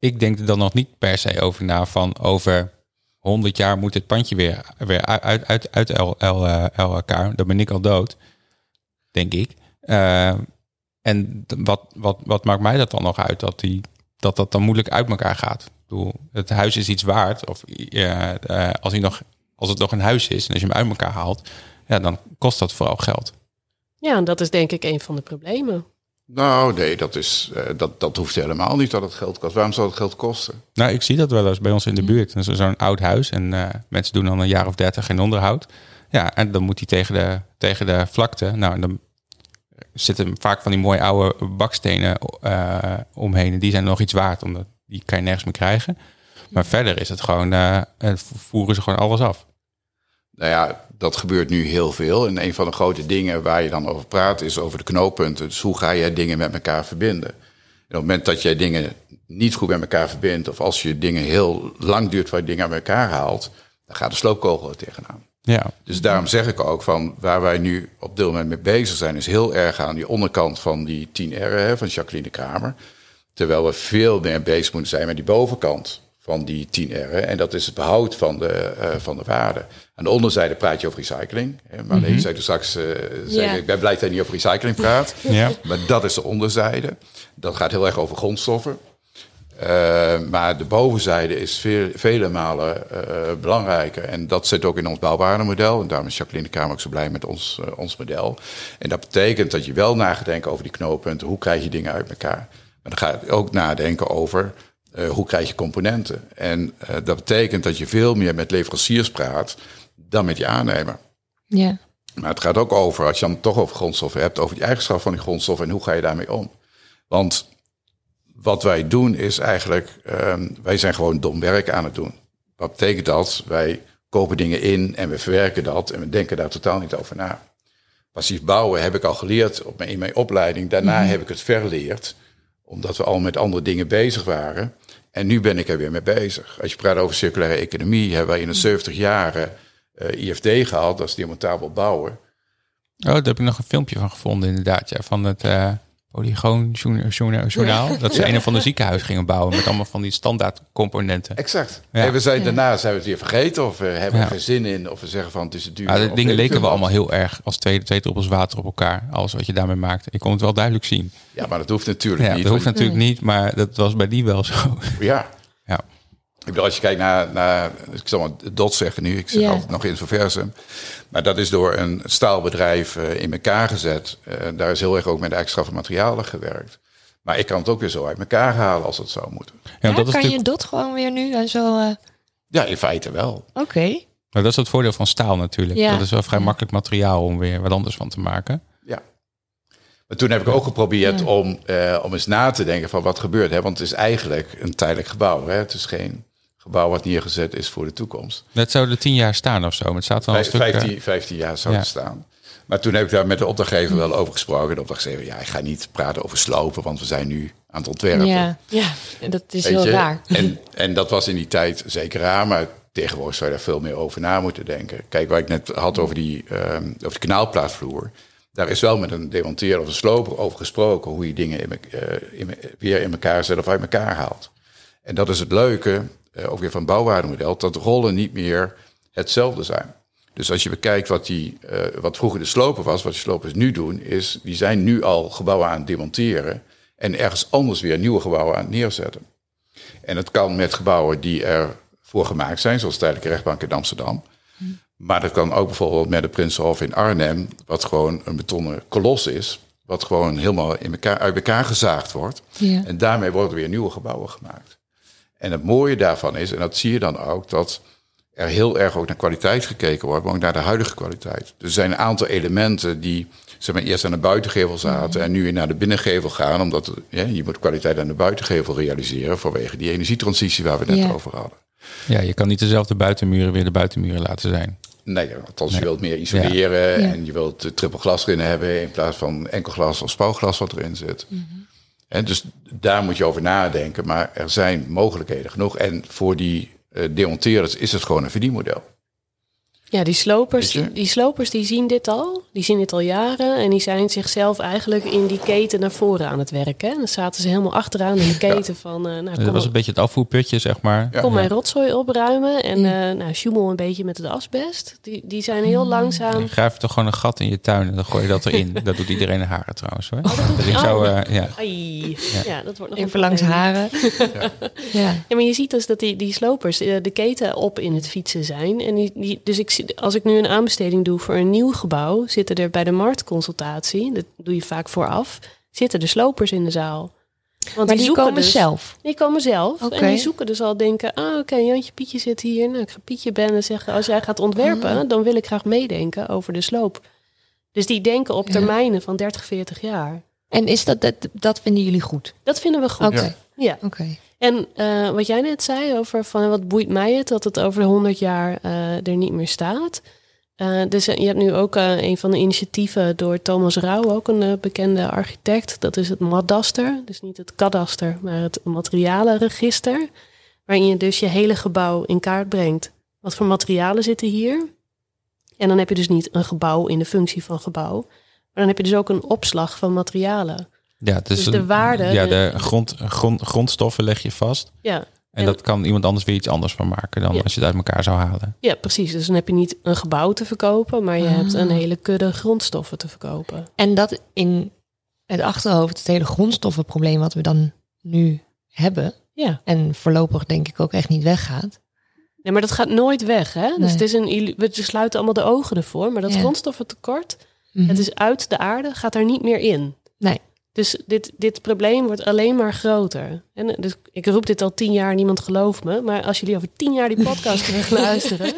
Ik denk er dan nog niet per se over na van over 100 jaar moet dit pandje weer, weer uit, uit, uit, eh, el- elkaar. Dan ben ik al dood, denk ik. Eh, en wat, wat, wat maakt mij dat dan nog uit dat die, dat, dat dan moeilijk uit elkaar gaat? Ik het huis is iets waard. Of eh, als, hij nog, als het nog een huis is en als je hem uit elkaar haalt, ja, dan kost dat vooral geld. ja, en dat is denk ik een van de problemen. Nou, nee, dat, is, eh, dat, dat hoeft helemaal niet dat het geld kost. Waarom zou het geld kosten? Nou, ik zie dat wel eens bij ons in de buurt. Dat is zo'n oud huis en eh, mensen doen dan een jaar of dertig geen onderhoud. Ja, en dan moet hij tegen de, tegen de vlakte. Nou, en dan zitten vaak van die mooie oude bakstenen eh, omheen. En die zijn nog iets waard, omdat die kan je nergens meer krijgen. Maar verder is het gewoon, voeren ze gewoon alles af. Nou ja, dat gebeurt nu heel veel. En een van de grote dingen waar je dan over praat is over de knooppunten. Dus hoe ga jij dingen met elkaar verbinden? En op het moment dat jij dingen niet goed met elkaar verbindt... of als je dingen heel lang duurt waar je dingen aan elkaar haalt... dan gaat de sloopkogel er tegenaan. Ja, Dus daarom zeg ik ook van waar wij nu op dit moment mee bezig zijn, is heel erg aan die onderkant van die 10 R hè, van Jacqueline Kramer. Terwijl we veel meer bezig moeten zijn met die bovenkant van die 10 R'en. En dat is het behoud van de, eh, van de waarde. Aan de onderzijde praat je over recycling. Hè. Maar Mhm. alleen zei toen straks, eh, zeggen, ik ben blij dat hij niet over recycling praat. Ja. Maar dat is de onderzijde. Dat gaat heel erg over grondstoffen. Eh, maar de bovenzijde is veel, vele malen eh, belangrijker. En dat zit ook in ons bouwwaardemodel. En daarom is Jacqueline de Kamer ook zo blij met ons, ons model. En dat betekent dat je wel na gaat denken over die knooppunten. Hoe krijg je dingen uit elkaar? Maar dan ga je ook nadenken over eh, hoe krijg je componenten. En eh, dat betekent dat je veel meer met leveranciers praat dan met je aannemer. Ja. Maar het gaat ook over, als je dan toch over grondstoffen hebt, over die eigenschappen van die grondstoffen en hoe ga je daarmee om. Want wat wij doen is eigenlijk, ehm, wij zijn gewoon dom werk aan het doen. Wat betekent dat? Wij kopen dingen in en we verwerken dat en we denken daar totaal niet over na. Passief bouwen heb ik al geleerd op mijn, in mijn opleiding. Daarna heb ik het verleerd, omdat we al met andere dingen bezig waren. En nu ben ik er weer mee bezig. Als je praat over circulaire economie, hebben wij in de 70 jaren eh, IFD gehad, dat is demontabel bouwen. Oh, daar heb ik nog een filmpje van gevonden, inderdaad. Ja, van het eh Polygoon journa- journa- journaal. Dat ze een of ander ziekenhuis gingen bouwen met allemaal van die standaard componenten. Exact. Ja. En we zijn daarna zijn we het weer vergeten of we hebben Ja. er geen zin in of we zeggen van het is te duur. Maar de dingen leken wel wat. allemaal heel erg als twee, twee druppels water op elkaar. Alles wat je daarmee maakt. Ik kon het wel duidelijk zien. Ja, maar dat hoeft natuurlijk Ja, niet. dat hoeft natuurlijk niet, maar dat was bij die wel zo. Ja. Ik bedoel, als je kijkt naar, naar ik zal maar DOT zeggen nu, ik zit Ja. altijd nog in Verversum. Maar dat is door een staalbedrijf eh, in elkaar gezet. Eh, daar is heel erg ook met extra van materialen gewerkt. Maar ik kan het ook weer zo uit elkaar halen als het zou moeten. Ja, Ja, dat, is kan je dat gewoon weer nu en zo... eh, Ja, in feite wel. Oké. maar dat is het voordeel van staal natuurlijk. Ja. Dat is wel vrij Ja. makkelijk materiaal om weer wat anders van te maken. Ja. Maar toen heb ik ook geprobeerd Ja. om, eh, om eens na te denken van wat gebeurt. Hè? Want het is eigenlijk een tijdelijk gebouw. Hè? Het is geen gebouw wat neergezet is voor de toekomst. Dat zou er tien jaar staan of zo. Maar het staat wel een stuk... eh, 15, 15 jaar zou ja. het staan. Maar toen heb ik daar met de opdrachtgever wel over gesproken. De opdrachtgever, ja, ik ga niet praten over slopen, want we zijn nu aan het ontwerpen. Ja. ja, dat is Weet heel je? raar. En, en dat was in die tijd zeker raar, maar tegenwoordig zou je daar veel meer over na moeten denken. Kijk, waar ik net had over die, ehm, over die kanaalplaatvloer. Daar is wel met een demonteerder of een sloper over gesproken hoe je dingen in, me- eh, in me- weer in elkaar zet of uit elkaar haalt. En dat is het leuke, eh, ook weer van bouwwaardemodel, dat de rollen niet meer hetzelfde zijn. Dus als je bekijkt wat, die, eh, wat vroeger de sloper was, wat de slopers nu doen, is die zijn nu al gebouwen aan het demonteren en ergens anders weer nieuwe gebouwen aan het neerzetten. En het kan met gebouwen die ervoor gemaakt zijn, zoals de Tijdelijke Rechtbank in Amsterdam. Maar dat kan ook bijvoorbeeld met de Prinsenhof in Arnhem, wat gewoon een betonnen kolos is, wat gewoon helemaal in elkaar, uit elkaar gezaagd wordt. Ja. En daarmee worden weer nieuwe gebouwen gemaakt. En het mooie daarvan is, en dat zie je dan ook, dat er heel erg ook naar kwaliteit gekeken wordt, maar ook naar de huidige kwaliteit. Dus er zijn een aantal elementen die zeg maar, eerst aan de buitengevel zaten en nu weer naar de binnengevel gaan, omdat ja, je moet kwaliteit aan de buitengevel realiseren vanwege die energietransitie waar we het net Ja. over hadden. Ja, je kan niet dezelfde buitenmuren weer de buitenmuren laten zijn. Nee, althans je wilt meer isoleren Ja. en je wilt de triple glas erin hebben in plaats van enkel glas of spouwglas wat erin zit. En dus daar moet je over nadenken, maar er zijn mogelijkheden genoeg. En voor die eh demonteerders is het gewoon een verdienmodel. Ja, die slopers, die, slopers die zien dit al. Die zien dit al jaren. En die zijn zichzelf eigenlijk in die keten naar voren aan het werken. En dan zaten ze helemaal achteraan in de keten van... eh, nou, Dat kom, was een beetje het afvoerputje, zeg maar. Ja. kom mijn rotzooi opruimen. En eh nou, sjoemel een beetje met het asbest. Die, die zijn heel langzaam... Dan graaf je toch gewoon een gat in je tuin en dan gooi je dat erin. dat doet iedereen in haren trouwens hoor. doet dus ik zou, oh. eh, ja. Ai, ja. dat wordt nog Even een langs haren. ja. Ja, maar je ziet dus dat die, die slopers de keten op in het fietsen zijn. En die, die, dus ik, als ik nu een aanbesteding doe voor een nieuw gebouw, zitten er bij de marktconsultatie, dat doe je vaak vooraf, zitten de slopers in de zaal. Want Maar die komen dus- zelf. Die komen zelf. En die zoeken dus al denken, ah oké, Jantje Pietje zit hier. Nou, ik ga Pietje bellen en zeggen, als jij gaat ontwerpen, Ah. dan wil ik graag meedenken over de sloop. Dus die denken op Ja. termijnen van 30, 40 jaar. En is dat, dat, dat vinden jullie goed? Dat vinden we goed. Oké. Ja. Oké. En eh, wat jij net zei over van wat boeit mij het dat het over de 100 jaar eh, er niet meer staat. Eh, dus je hebt nu ook een van de initiatieven door Thomas Rauw, ook een bekende architect. Dat is het Madaster. Dus niet het kadaster, maar het materialenregister. Waarin je dus je hele gebouw in kaart brengt. Wat voor materialen zitten hier? En dan heb je dus niet een gebouw in de functie van gebouw. Maar dan heb je dus ook een opslag van materialen. Ja, Dus de waarde, Ja, de- de grond, grond, grondstoffen leg je vast. Ja, En En- dat kan iemand anders weer iets anders van maken dan Ja. als je het uit elkaar zou halen. Ja, precies. Dus dan heb je niet een gebouw te verkopen, maar je Ah. hebt een hele kudde grondstoffen te verkopen. En dat in het achterhoofd, het hele grondstoffenprobleem wat we dan nu hebben. Ja. En voorlopig denk ik ook echt niet weggaat. Nee, maar dat gaat nooit weg, hè? Dus het is een, we sluiten allemaal de ogen ervoor, maar dat Ja. grondstoffentekort, Mhm. het is uit de aarde, gaat daar niet meer in. Nee. Dus dit, dit probleem wordt alleen maar groter. En eh, dus ik roep dit al tien jaar, niemand gelooft me. Maar als jullie over tien jaar die podcast terug luisteren...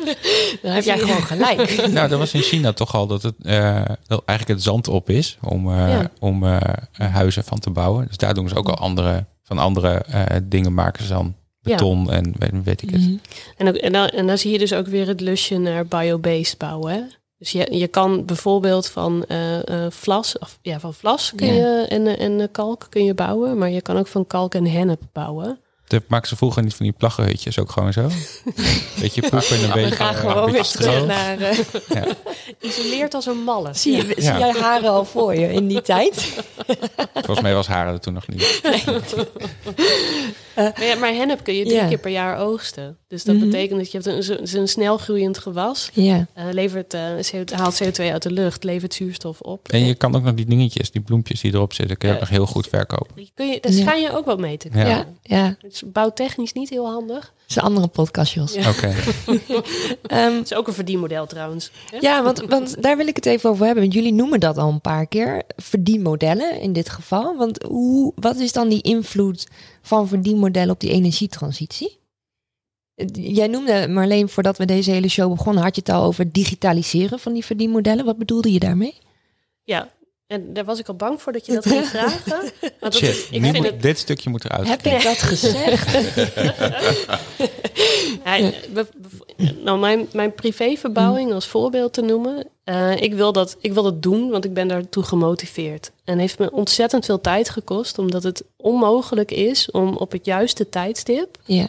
Dan heb jij gewoon gelijk. Nou, er was in China toch al dat het eh, dat eigenlijk het zand op is om, eh, Ja. om huizen van te bouwen. Dus daar doen ze ook al andere, van andere dingen maken ze dan beton en weet, weet ik het. Mhm. En, ook, en, dan, en dan zie je dus ook weer het lusje naar biobased bouwen. Dus je, je kan bijvoorbeeld van eh, eh, vlas, of, ja, van vlas kun Ja. je, en, eh, en kalk kun je bouwen, maar je kan ook van kalk en hennep bouwen. Dat maken ze vroeger niet van die plaggenhutjes ook gewoon zo. Beetje poep en een beetje, we gaan gewoon weer terug naar Ja. isoleerd als een malle. Zie, je, zie jij haren al voor je in die tijd? Volgens mij was haren er toen nog niet. Maar, ja, maar hennep kun je drie keer per jaar oogsten. Dus dat Mhm. betekent dat je hebt een, een snel groeiend gewas. Ja. eh, levert, eh, CO haalt CO2 uit de lucht, levert zuurstof op. En je kan ook nog die dingetjes, die bloempjes die erop zitten, kun je ook nog heel goed verkopen. Die kun je, daar Ja. schijn je ook wat mee te Ja. kunnen. Ja. ja. Het is bouwtechnisch niet heel handig. Dat is een andere podcast, Jos. Ja. Oké. Ehm, Het is ook een verdienmodel trouwens. hè? ja, want, want daar wil ik het even over hebben. Want jullie noemen dat al een paar keer. Verdienmodellen in dit geval. Want hoe, wat is dan die invloed van verdienmodellen op die energietransitie? Jij noemde, Marleen, voordat we deze hele show begonnen, had je het al over het digitaliseren van die verdienmodellen. Wat bedoelde je daarmee? Ja, en daar was ik al bang voor dat je dat ging vragen. Maar dat is- ik nu vind moet- het... dit stukje moet eruit. Heb ik dat gezegd? Ja, nou, mijn, mijn privéverbouwing als voorbeeld te noemen. eh, ik, wil dat, ik wil dat doen, want ik ben daartoe gemotiveerd. En heeft me ontzettend veel tijd gekost, omdat het onmogelijk is om op het juiste tijdstip ja.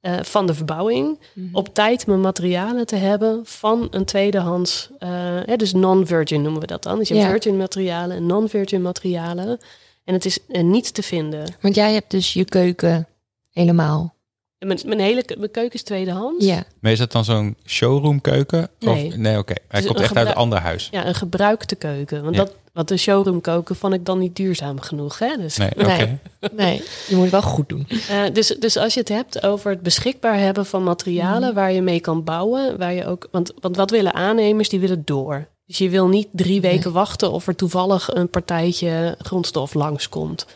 Eh, van de verbouwing op tijd mijn materialen te hebben van een tweedehands, eh, hè, dus non-virgin noemen we dat dan. Dus je hebt Ja. virgin materialen en non-virgin materialen. En het is eh, niet te vinden. Want jij hebt dus je keuken helemaal. Mijn, mijn hele mijn keuken is tweedehands. Ja. Maar is dat dan zo'n showroom keuken? Nee. Of, nee, oké. Hij is komt echt uit een ander huis. Ja, een gebruikte keuken. Want Ja. dat, wat de showroom koken vond ik dan niet duurzaam genoeg. Hè? Dus, Nee, oké. Nee. Nee, je moet het wel goed doen. eh, dus, dus als je het hebt over het beschikbaar hebben van materialen waar je mee kan bouwen, waar je ook. Want, want wat willen aannemers? Die willen door. Dus je wil niet drie weken wachten of er toevallig een partijtje grondstof langskomt.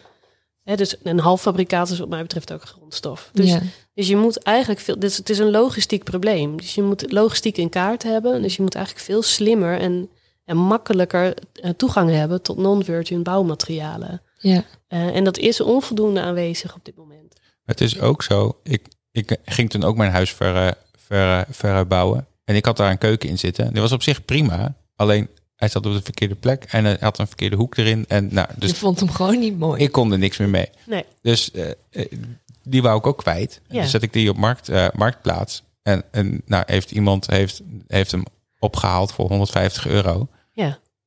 Hè, dus een halffabrikaat is wat mij betreft ook grondstof. Dus, ja. dus je moet eigenlijk veel. Dus het is een logistiek probleem. Dus je moet logistiek in kaart hebben. Dus je moet eigenlijk veel slimmer en, en makkelijker eh, toegang hebben tot non-virgin bouwmaterialen. ja. Eh, en dat is onvoldoende aanwezig op dit moment. Het is ook zo. Ik, ik ging toen ook mijn huis ver, eh, ver, verbouwen. En ik had daar een keuken in zitten. Die was op zich prima. Alleen hij zat op de verkeerde plek. En hij had een verkeerde hoek erin. En nou, je dus vond hem gewoon niet mooi. ik kon er niks meer mee. Nee. Dus eh, die wou ik ook kwijt. Ja. Dus zet ik die op markt, eh, marktplaats. En, en nou, heeft iemand heeft, heeft hem opgehaald voor 150 euro.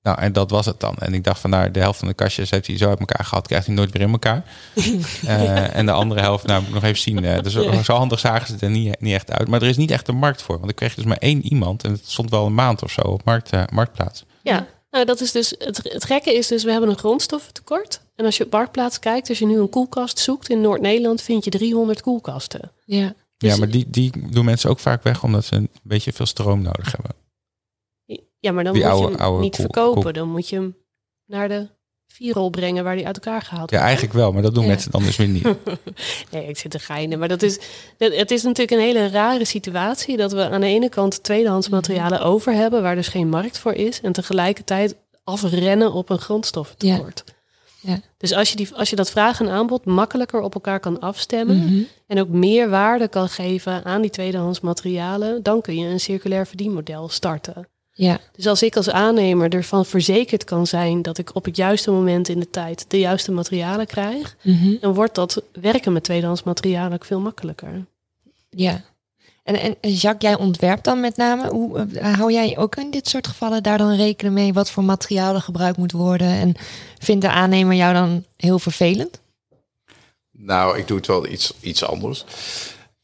Nou, en dat was het dan. En ik dacht van, nou, de helft van de kastjes heeft hij zo uit elkaar gehad, krijgt hij nooit weer in elkaar. Eh, en de andere helft, nou, moet ik nog even zien. eh, dus Ja. zo handig zagen ze het er niet, niet echt uit. Maar er is niet echt een markt voor. Want ik kreeg dus maar één iemand. En het stond wel een maand of zo op markt, eh, marktplaats. Ja, nou, dat is dus het, het gekke is dus we hebben een grondstoffentekort. En als je op Marktplaats kijkt, als je nu een koelkast zoekt in Noord-Nederland, vind je 300 koelkasten. Ja. ja, Dus- maar die, die doen mensen ook vaak weg omdat ze een beetje veel stroom nodig hebben. Ja, maar dan Die moet oude- je hem oude niet verkopen. Dan moet je hem naar de vierrol brengen waar die uit elkaar gehaald Ja, wordt. eigenlijk wel, maar dat doen Ja. mensen dan dus weer niet. Nee, ik zit te geinen. Maar dat is, dat- het is natuurlijk een hele rare situatie dat we aan de ene kant tweedehands materialen over hebben, waar dus geen markt voor is, en tegelijkertijd afrennen op een grondstoffentekort. Ja. Dus als je, die, als je dat vraag en aanbod makkelijker op elkaar kan afstemmen Mhm. en ook meer waarde kan geven aan die tweedehands materialen, dan kun je een circulair verdienmodel starten. Ja. Dus als ik als aannemer ervan verzekerd kan zijn dat ik op het juiste moment in de tijd de juiste materialen krijg, Mhm. dan wordt dat werken met tweedehands materialen ook veel makkelijker. Ja. En, en Jacques, jij ontwerpt dan met name. Hoe, eh, hou jij ook in dit soort gevallen daar dan rekening mee wat voor materiaal er gebruikt moet worden? En vindt de aannemer jou dan heel vervelend? Nou, ik doe het wel iets, iets anders.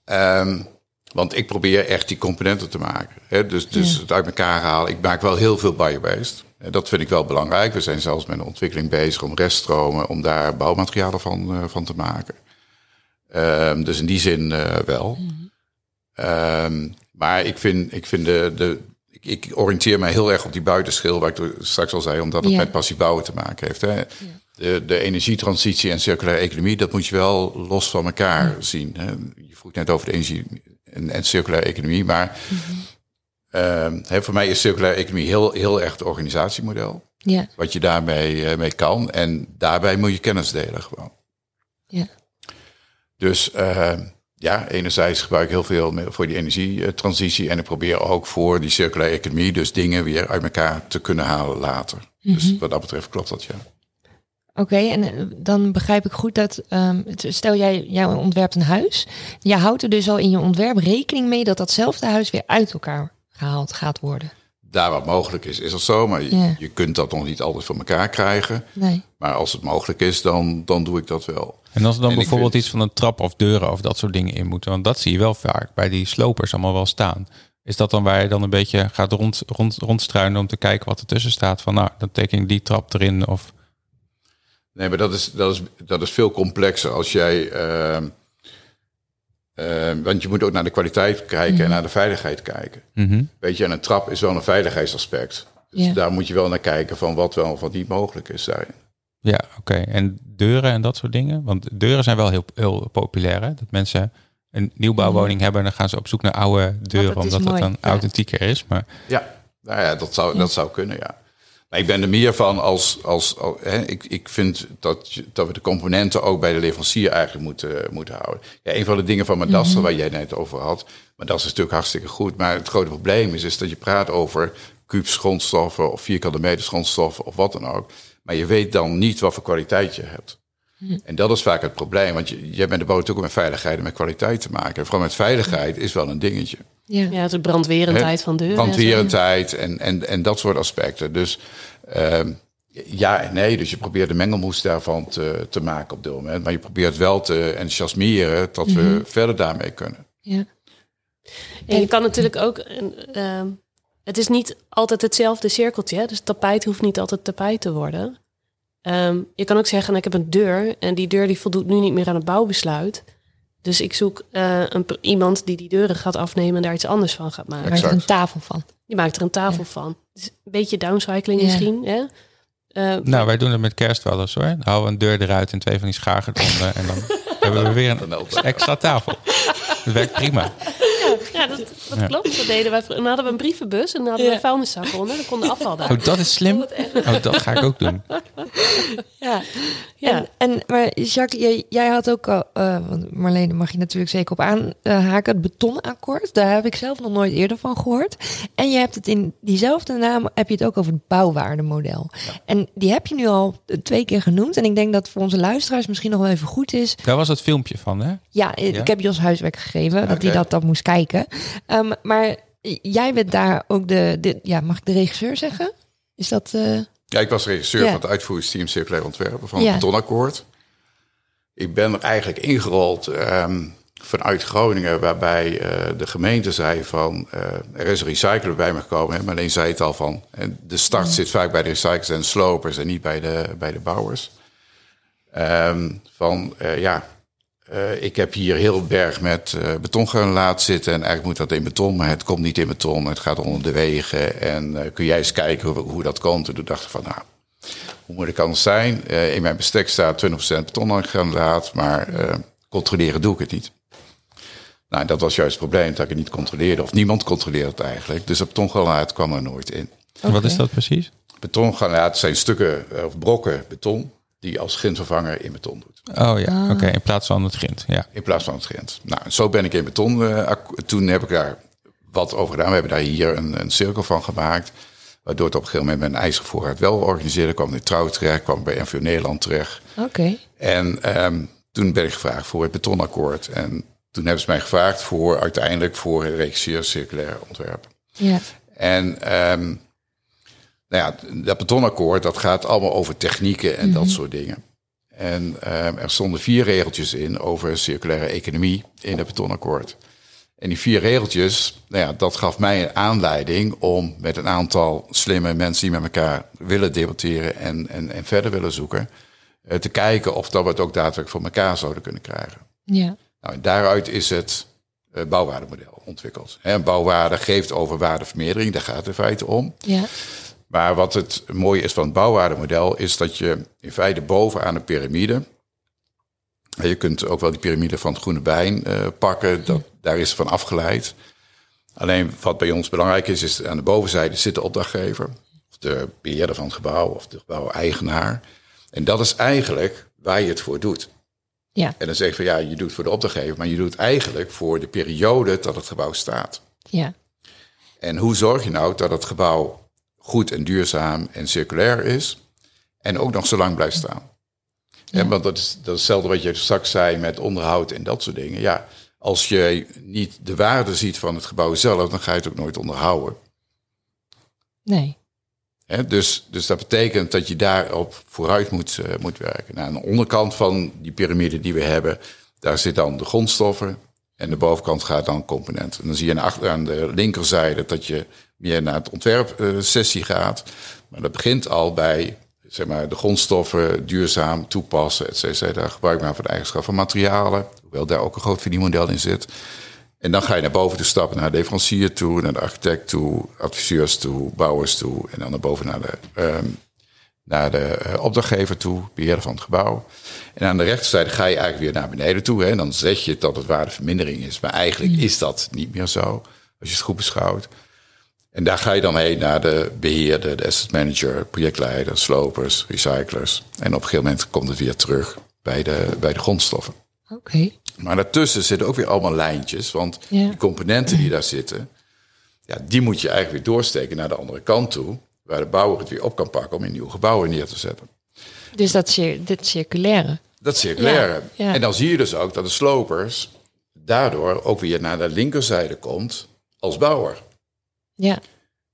Ehm, want ik probeer echt die componenten te maken. Hè? Dus, dus het uit elkaar halen. Ik maak wel heel veel biobased. Dat vind ik wel belangrijk. We zijn zelfs met een ontwikkeling bezig om reststromen, om daar bouwmaterialen van, eh, van te maken. Ehm, dus in die zin eh, wel. Ehm, maar ik vind, ik vind de, de, ik, ik oriënteer mij heel erg op die buitenschil, waar ik straks al zei, omdat het Ja. met passief bouwen te maken heeft. Hè. De, de energietransitie en circulaire economie, dat moet je wel los van elkaar zien. Hè. Je vroeg net over de energie en, en circulaire economie, maar ehm, voor mij is circulaire economie heel, heel erg het organisatiemodel. Ja, Wat je daarmee eh, mee kan. En daarbij moet je kennis delen gewoon. ja. Dus eh, ja, enerzijds gebruik ik heel veel voor die energietransitie. En ik probeer ook voor die circulaire economie dus dingen weer uit elkaar te kunnen halen later. Dus wat dat betreft klopt dat ja. Oké, en eh, dan begrijp ik goed dat, ehm, stel jij, jij ontwerpt een huis. Je houdt er dus al in je ontwerp rekening mee dat datzelfde huis weer uit elkaar gehaald gaat worden. Daar wat mogelijk is, is dat zo. Maar je, Ja. je kunt dat nog niet altijd voor elkaar krijgen. Nee. Maar als het mogelijk is, dan, dan doe ik dat wel. En als er dan En bijvoorbeeld vind- iets van een trap of deuren of dat soort dingen in moeten, want dat zie je wel vaak bij die slopers allemaal wel staan. Is dat dan waar je dan een beetje gaat rond, rond, rondstruinen om te kijken wat ertussen staat? Van nou, dan teken ik die trap erin of... Nee, maar dat is, dat is, dat is veel complexer als jij. ehm, ehm, want je moet ook naar de kwaliteit kijken en naar de veiligheid kijken. Mhm. Weet je, en een trap is wel een veiligheidsaspect. Dus Ja. daar moet je wel naar kijken van wat wel of wat niet mogelijk is daarin. Ja, oké. En deuren en dat soort dingen? Want deuren zijn wel heel, heel populair. Hè? Dat mensen een nieuwbouwwoning hebben en dan gaan ze op zoek naar oude deuren, dat omdat mooi, dat dan ja. authentieker is. Maar Ja, nou ja, dat zou, dat zou kunnen, ja. Maar ik ben er meer van als... als, als- hè, ik, ik vind dat, dat we de componenten ook bij de leverancier eigenlijk moeten, moeten houden. Ja, een van de dingen van Madaster, waar jij net over had... maar dat is natuurlijk hartstikke goed. Maar het grote probleem is, is dat je praat over kubus grondstoffen... of vierkante meters grondstoffen of wat dan ook. Maar je weet dan niet wat voor kwaliteit je hebt. En dat is vaak het probleem. Want je, jij bent de bouw ook met veiligheid en met kwaliteit te maken. En vooral met veiligheid is wel een dingetje Ja. Ja, de brandwerendheid van deuren. brandwerendheid en, en, en dat soort aspecten. Dus ehm, ja en nee. Dus je probeert de mengelmoes daarvan te, te maken op dit moment. Maar je probeert wel te enthousiasmeren dat we verder daarmee kunnen. Ja. En je kan natuurlijk ook. een, ehm, het is niet altijd hetzelfde cirkeltje. Hè? Dus tapijt hoeft niet altijd tapijt te worden. Ehm, je kan ook zeggen, nou, ik heb een deur en die deur die voldoet nu niet meer aan het bouwbesluit. Dus ik zoek eh, een, iemand die die deuren gaat afnemen en daar iets anders van gaat maken. Er een tafel van. Die maakt er een tafel van. Dus een beetje downcycling Ja. misschien. Hè? Eh, nou, wij doen het met kerst wel eens hoor. Dan houden we een deur eruit en twee van die schagen eronder. en dan hebben we weer een extra tafel. Dat werkt prima. Ja, dat, dat Ja. klopt. Dat deden wij. En dan hadden we een brievenbus en dan hadden we een vuilniszak onder. Dan kon de afval daar. Oh, dat is slim. Oh, dat ga ik ook doen. Ja. Ja. En, en maar Jacques, jij, jij had ook al, eh, want Marlene daar mag je natuurlijk zeker op aanhaken, het betonakkoord. Daar heb ik zelf nog nooit eerder van gehoord. En je hebt het in diezelfde naam, heb je het ook over het bouwwaardemodel. En die heb je nu al twee keer genoemd. En ik denk dat voor onze luisteraars misschien nog wel even goed is. Daar was het filmpje van, hè? Ja, ik Ja? heb Jos huiswerk gegeven, dat hij dat, dat moest kijken. Ehm, maar jij bent daar ook de, de, ja, mag ik de regisseur zeggen? Is dat... eh, Ja, ik was regisseur Ja. van het uitvoeringsteam Circulair Ontwerpen van Ja. het betonakkoord. Ik ben er eigenlijk ingerold ehm, vanuit Groningen, waarbij eh, de gemeente zei van eh, er is een recycler bij me gekomen. Hè, maar alleen zei het al van en de start zit vaak bij de recyclers en slopers en niet bij de, bij de bouwers. Ehm, van ja, eh, ik heb hier heel berg met eh betongranulaat zitten. En eigenlijk moet dat in beton, maar het komt niet in beton. Het gaat onder de wegen. En eh, kun jij eens kijken hoe, hoe dat komt? En toen dacht ik van, nou, hoe moet het anders zijn? Eh, in mijn bestek staat 20% betongranulaat, maar eh, controleren doe ik het niet. Nou, dat was juist het probleem, dat ik het niet controleerde. Of niemand controleerde het eigenlijk. Dus dat betongranulaat kwam er nooit in. Wat is dat precies? Betongranulaat zijn stukken of brokken beton die als grindvervanger in beton doet. Oh ja, oké. In plaats van het grind. Ja. In plaats van het grind. Nou, zo ben ik in beton. eh, ak- toen heb ik daar wat over gedaan. We hebben daar hier een, een cirkel van gemaakt. Waardoor het op een gegeven moment mijn ijzervoorraad wel organiseerde. kwam in Trouw terecht, kwam bij NVO Nederland terecht. Oké. En ehm, toen ben ik gevraagd voor het betonakkoord. En toen hebben ze mij gevraagd voor uiteindelijk voor een regisseur circulair ontwerp. Ja. En ehm, nou ja, dat betonakkoord, dat gaat allemaal over technieken en dat soort dingen. En ehm, er stonden vier regeltjes in over circulaire economie in het betonakkoord. En die vier regeltjes, nou ja, dat gaf mij een aanleiding om met een aantal slimme mensen die met elkaar willen debatteren en, en, en verder willen zoeken, eh, te kijken of dat we het ook daadwerkelijk voor elkaar zouden kunnen krijgen. Ja. Nou, en daaruit is het uh, bouwwaardemodel ontwikkeld. Bouwwaarde geeft over waardevermeerdering, daar gaat het in feite om. Ja. Maar wat het mooie is van het bouwwaardemodel, is dat je in feite bovenaan een piramide. Je kunt ook wel die piramide van het groene bijen uh, pakken, dat, daar is van afgeleid. Alleen wat bij ons belangrijk is, is aan de bovenzijde zit de opdrachtgever, of de beheerder van het gebouw, of de gebouweigenaar. En dat is eigenlijk waar je het voor doet. Ja. En dan zeg je van ja, je doet het voor de opdrachtgever, maar je doet het eigenlijk voor de periode dat het gebouw staat. Ja. En hoe zorg je nou dat het gebouw goed en duurzaam en circulair is en ook nog zo lang blijft staan? Ja. En want dat is, dat is hetzelfde wat je straks zei met onderhoud en dat soort dingen. Ja, als je niet de waarde ziet van het gebouw zelf, dan ga je het ook nooit onderhouden. Nee. Dus, dus dat betekent dat je daarop vooruit moet, uh, moet werken. Nou, aan de onderkant van die piramide die we hebben, daar zit dan de grondstoffen. En de bovenkant gaat dan componenten. En dan zie je aan de, de linkerzijde dat je meer naar het ontwerpsessie gaat. Maar dat begint al bij zeg maar, de grondstoffen duurzaam toepassen, et cetera. Gebruik maar van de eigenschap van materialen. Hoewel daar ook een groot verdienmodel in zit. En dan ga je naar boven toe stappen, naar de leverancier toe, naar de architect toe, adviseurs toe, bouwers toe. En dan naar boven naar de, um, naar de uh, opdrachtgever toe, beheerder van het gebouw. En aan de rechterzijde ga je eigenlijk weer naar beneden toe. Hè. En dan zeg je dat het waardevermindering is. Maar eigenlijk is dat niet meer zo, als je het goed beschouwt. En daar ga je dan heen naar de beheerder, de asset manager, projectleider, slopers, recyclers. En op een gegeven moment komt het weer terug bij de, bij de grondstoffen. Oké. Okay. Maar daartussen zitten ook weer allemaal lijntjes. Want ja. die componenten die daar zitten, ja, die moet je eigenlijk weer doorsteken naar de andere kant toe. Waar de bouwer het weer op kan pakken om in nieuwe gebouwen neer te zetten. Dus dat, dit circulaire. Dat circulaire. Ja, ja. En dan zie je dus ook dat de slopers daardoor ook weer naar de linkerzijde komt als bouwer. Ja.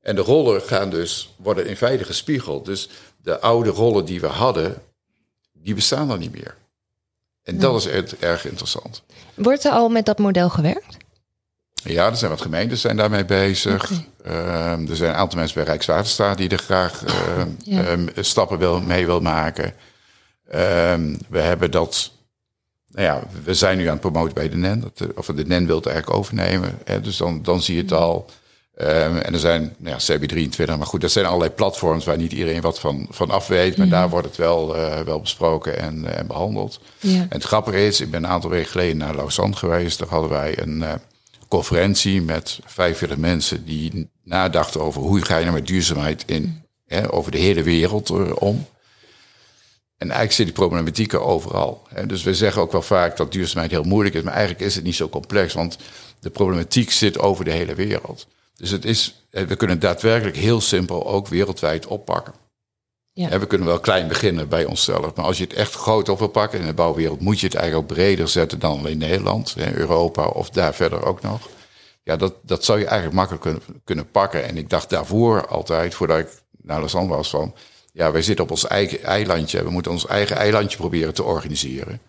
En de rollen gaan dus, worden in feite gespiegeld. Dus de oude rollen die we hadden, die bestaan dan niet meer. En dat is erg, erg interessant. Wordt er al met dat model gewerkt? Ja, er zijn wat gemeentes zijn daarmee bezig. Okay. Uh, er zijn een aantal mensen bij Rijkswaterstaat die er graag uh, ja. uh, stappen wil, mee wil maken. Ehm, we hebben dat. Nou ja, we zijn nu aan het promoten bij de NEN. Dat, of de NEN wil het eigenlijk overnemen. Hè, dus dan, dan zie je het al. En er zijn nou ja, CB23, maar goed, dat zijn allerlei platforms waar niet iedereen wat van, van af weet. Maar ja. daar wordt het wel, uh, wel besproken en, uh, en behandeld. Ja. En het grappige is, ik ben een aantal weken geleden naar Lausanne geweest. Daar hadden wij een conferentie met 45 mensen die nadachten over hoe ga je nou met duurzaamheid in, hè, over de hele wereld om. En eigenlijk zit die problematieken overal. Hè. Dus we zeggen ook wel vaak dat duurzaamheid heel moeilijk is, maar eigenlijk is het niet zo complex, want de problematiek zit over de hele wereld. Dus het is, we kunnen daadwerkelijk heel simpel ook wereldwijd oppakken. Ja. We kunnen wel klein beginnen bij onszelf. Maar als je het echt groot op wil pakken in de bouwwereld, moet je het eigenlijk ook breder zetten dan alleen Nederland, Europa of daar verder ook nog. Ja, dat, dat zou je eigenlijk makkelijk kunnen, kunnen pakken. En ik dacht daarvoor altijd, voordat ik naar Lausanne was, van ja, wij zitten op ons eigen eilandje. We moeten ons eigen eilandje proberen te organiseren.